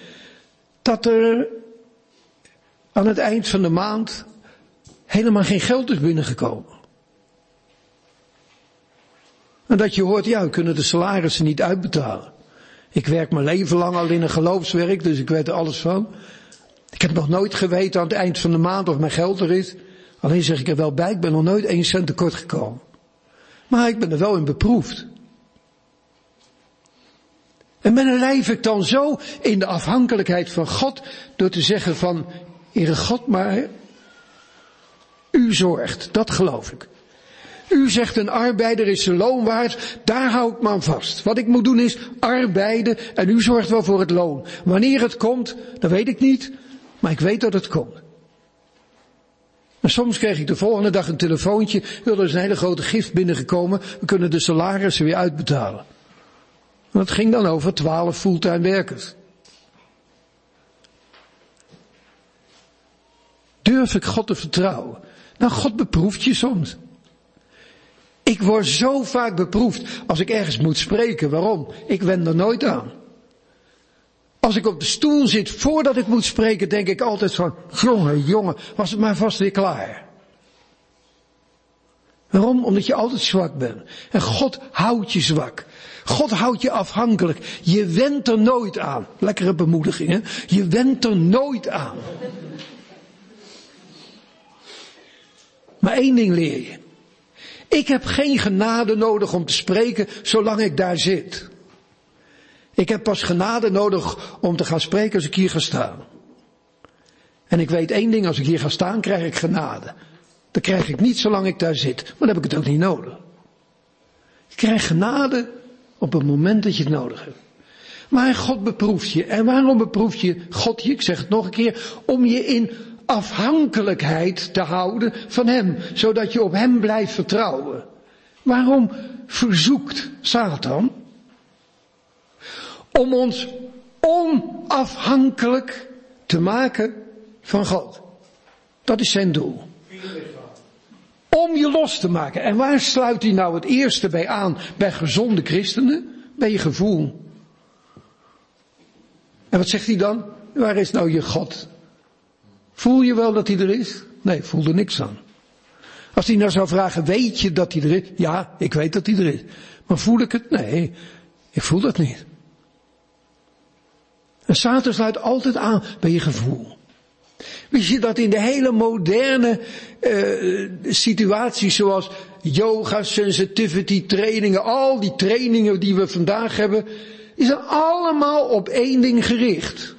Dat er aan het eind van de maand helemaal geen geld is binnengekomen. En dat je hoort, ja, we kunnen de salarissen niet uitbetalen. Ik werk mijn leven lang al in een geloofswerk, dus ik weet er alles van. Ik heb nog nooit geweten aan het eind van de maand of mijn geld er is. Alleen zeg ik er wel bij, ik ben nog nooit één cent tekort gekomen. Maar ik ben er wel in beproefd. En ben leef ik dan zo in de afhankelijkheid van God door te zeggen van, Heere God, maar U zorgt, dat geloof ik. U zegt een arbeider is zijn loon waard, daar hou ik me aan vast. Wat ik moet doen is arbeiden en u zorgt wel voor het loon. Wanneer het komt, dat weet ik niet, maar ik weet dat het komt. Soms kreeg ik de volgende dag een telefoontje, er is een hele grote gift binnengekomen, we kunnen de salarissen weer uitbetalen. En dat ging dan over twaalf fulltime werkers. Durf ik God te vertrouwen? Nou, God beproeft je soms. Ik word zo vaak beproefd als ik ergens moet spreken. Waarom? Ik wend er nooit aan. Als ik op de stoel zit voordat ik moet spreken, denk ik altijd van, jongen, jongen, was het maar vast weer klaar. Waarom? Omdat je altijd zwak bent. En God houdt je zwak. God houdt je afhankelijk. Je wendt er nooit aan. Lekkere bemoediging, hè? Je wendt er nooit aan. Maar één ding leer je. Ik heb geen genade nodig om te spreken zolang ik daar zit. Ik heb pas genade nodig om te gaan spreken als ik hier ga staan. En ik weet één ding, als ik hier ga staan krijg ik genade. Dat krijg ik niet zolang ik daar zit, maar dan heb ik het ook niet nodig. Je krijgt genade op het moment dat je het nodig hebt. Maar God beproeft je. En waarom beproeft je God je? Ik zeg het nog een keer. Om je in afhankelijkheid te houden van Hem. Zodat je op Hem blijft vertrouwen. Waarom verzoekt Satan? Om ons onafhankelijk te maken van God. Dat is zijn doel. Om je los te maken. En waar sluit hij nou het eerste bij aan bij gezonde christenen? Bij je gevoel. En wat zegt hij dan? Waar is nou je God? Voel je wel dat hij er is? Nee, voel er niks aan. Als hij nou zou vragen, weet je dat hij er is? Ja, ik weet dat hij er is. Maar voel ik het? Nee, ik voel dat niet. En Satan sluit altijd aan bij je gevoel. Wist je dat in de hele moderne uh, situaties zoals yoga, sensitivity trainingen, al die trainingen die we vandaag hebben, is er allemaal op één ding gericht.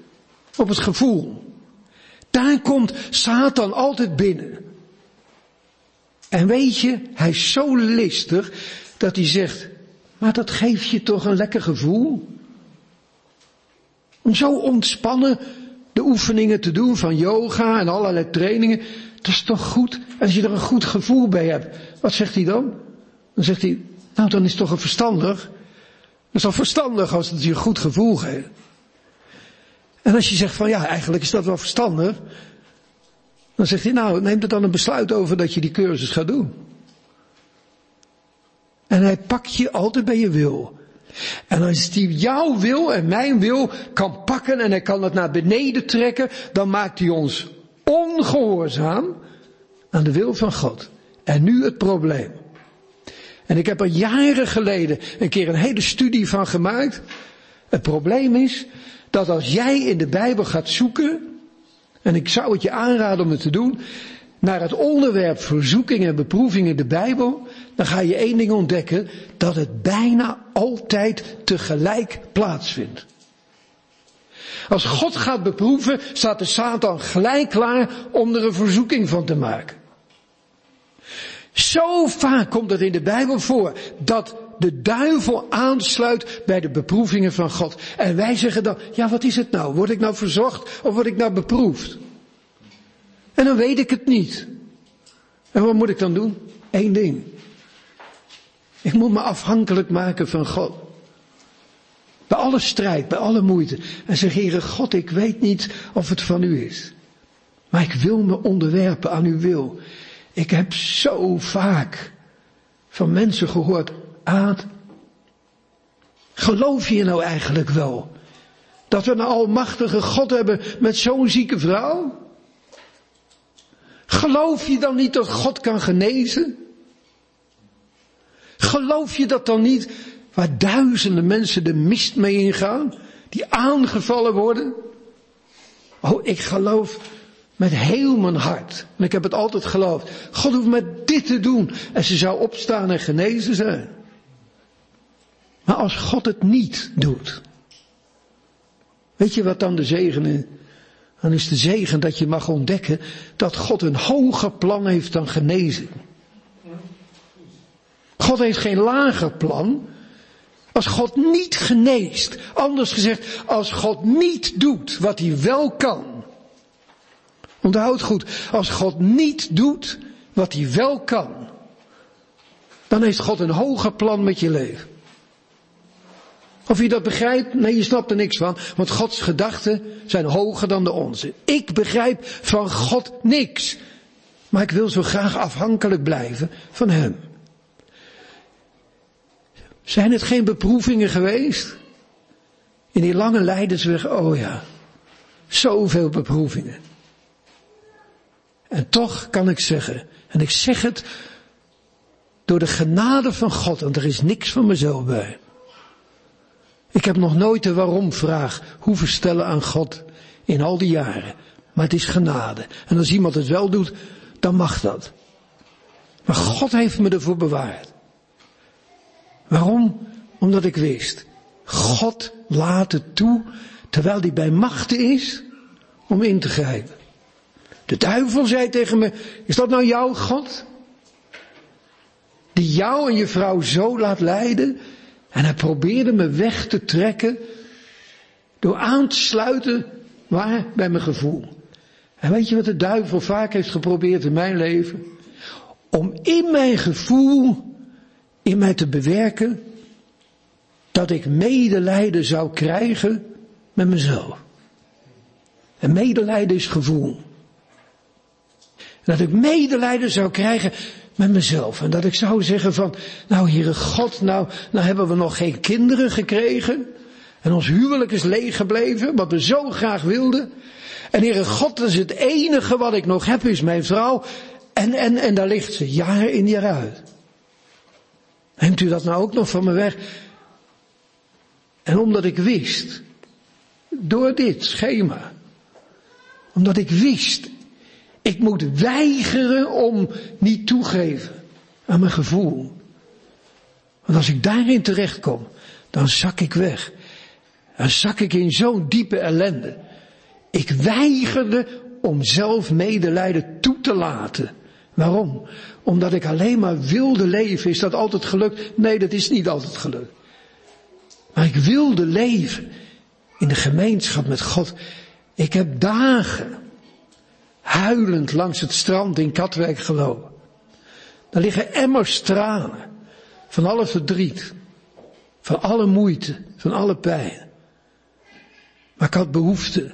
Op het gevoel. Daar komt Satan altijd binnen. En weet je, hij is zo listig dat hij zegt, maar dat geeft je toch een lekker gevoel? Om zo ontspannen de oefeningen te doen van yoga en allerlei trainingen. Dat is toch goed als je er een goed gevoel bij hebt. Wat zegt hij dan? Dan zegt hij, nou dan is het toch een verstandig. Dat is toch verstandig als het je een goed gevoel geeft. En als je zegt van ja, eigenlijk is dat wel verstandig. Dan zegt hij, nou neem er dan een besluit over dat je die cursus gaat doen. En hij pakt je altijd bij je wil. En als hij jouw wil en mijn wil kan pakken en hij kan het naar beneden trekken, dan maakt hij ons ongehoorzaam aan de wil van God. En nu het probleem. En ik heb er jaren geleden een keer een hele studie van gemaakt. Het probleem is dat als jij in de Bijbel gaat zoeken, en ik zou het je aanraden om het te doen, naar het onderwerp verzoeking en beproeving in de Bijbel, dan ga je één ding ontdekken, dat het bijna altijd tegelijk plaatsvindt. Als God gaat beproeven, staat de Satan gelijk klaar om er een verzoeking van te maken. Zo vaak komt het in de Bijbel voor dat de duivel aansluit bij de beproevingen van God. En wij zeggen dan, ja wat is het nou? Word ik nou verzocht of word ik nou beproefd? En dan weet ik het niet. En wat moet ik dan doen? Eén ding. Ik moet me afhankelijk maken van God. Bij alle strijd, bij alle moeite. En zeg, Heere God, ik weet niet of het van u is. Maar ik wil me onderwerpen aan uw wil. Ik heb zo vaak van mensen gehoord, Geloof je nou eigenlijk wel dat we een almachtige God hebben met zo'n zieke vrouw? Geloof je dan niet dat God kan genezen? Geloof je dat dan niet waar duizenden mensen de mist mee ingaan, die aangevallen worden? Oh, ik geloof met heel mijn hart. En ik heb het altijd geloofd. God hoeft met dit te doen. En ze zou opstaan en genezen zijn. Maar als God het niet doet. Weet je wat dan de zegen is? dan is de zegen dat je mag ontdekken dat God een hoger plan heeft dan genezing. God heeft geen lager plan. Als God niet geneest, anders gezegd, als God niet doet wat hij wel kan. Onthoud goed, als God niet doet wat hij wel kan, dan heeft God een hoger plan met je leven. Of je dat begrijpt? Nee, je snapt er niks van. Want Gods gedachten zijn hoger dan de onze. Ik begrijp van God niks. Maar ik wil zo graag afhankelijk blijven van Hem. Zijn het geen beproevingen geweest? In die lange lijdensweg, oh ja. Zoveel beproevingen. En toch kan ik zeggen, en ik zeg het door de genade van God, want er is niks van mezelf bij. Ik heb nog nooit de waarom-vraag hoeven stellen aan God in al die jaren. Maar het is genade. En als iemand het wel doet, dan mag dat. Maar God heeft me ervoor bewaard. Waarom? Omdat ik wist. God laat het toe, terwijl hij bij machten is, om in te grijpen. De duivel zei tegen me, is dat nou jouw God? Die jou en je vrouw zo laat lijden? En hij probeerde me weg te trekken door aan te sluiten waar? Bij mijn gevoel. En weet je wat de duivel vaak heeft geprobeerd in mijn leven? Om in mijn gevoel, in mij te bewerken, dat ik medelijden zou krijgen met mezelf. En medelijden is gevoel. Dat ik medelijden zou krijgen met mezelf. En dat ik zou zeggen van, nou Heere God, nou, nou hebben we nog geen kinderen gekregen. En ons huwelijk is leeg gebleven, wat we zo graag wilden. En Heere God, dat is het enige wat ik nog heb, is mijn vrouw. En, en, en daar ligt ze, jaar in jaar uit. Neemt u dat nou ook nog van me weg? En omdat ik wist, door dit schema, omdat ik wist, ik moet weigeren om niet toegeven aan mijn gevoel. Want als ik daarin terechtkom, dan zak ik weg. Dan zak ik in zo'n diepe ellende. Ik weigerde om zelf medelijden toe te laten. Waarom? Omdat ik alleen maar wilde leven. Is dat altijd gelukt? Nee, dat is niet altijd gelukt. Maar ik wilde leven in de gemeenschap met God. Ik heb dagen huilend langs het strand in Katwijk gelopen. Daar liggen emmers tranen van alle verdriet, van alle moeite, van alle pijn. Maar ik had behoefte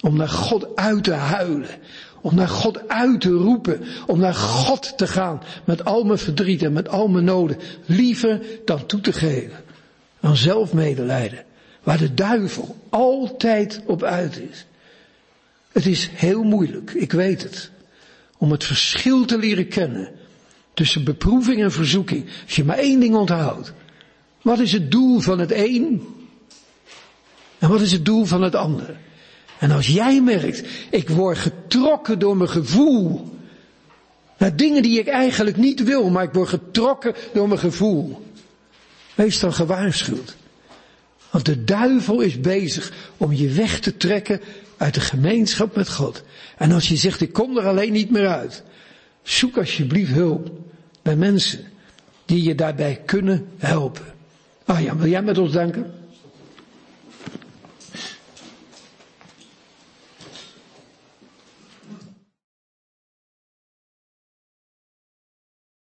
om naar God uit te huilen, om naar God uit te roepen, om naar God te gaan met al mijn verdriet en met al mijn noden, liever dan toe te geven aan zelfmedelijden, waar de duivel altijd op uit is. Het is heel moeilijk, ik weet het, om het verschil te leren kennen tussen beproeving en verzoeking. Als je maar één ding onthoudt. Wat is het doel van het een? En wat is het doel van het ander? En als jij merkt, ik word getrokken door mijn gevoel. Naar dingen die ik eigenlijk niet wil, maar ik word getrokken door mijn gevoel. Wees dan gewaarschuwd. Want de duivel is bezig om je weg te trekken uit de gemeenschap met God. En als je zegt, ik kom er alleen niet meer uit, zoek alsjeblieft hulp bij mensen die je daarbij kunnen helpen. Ah ja, wil jij met ons danken?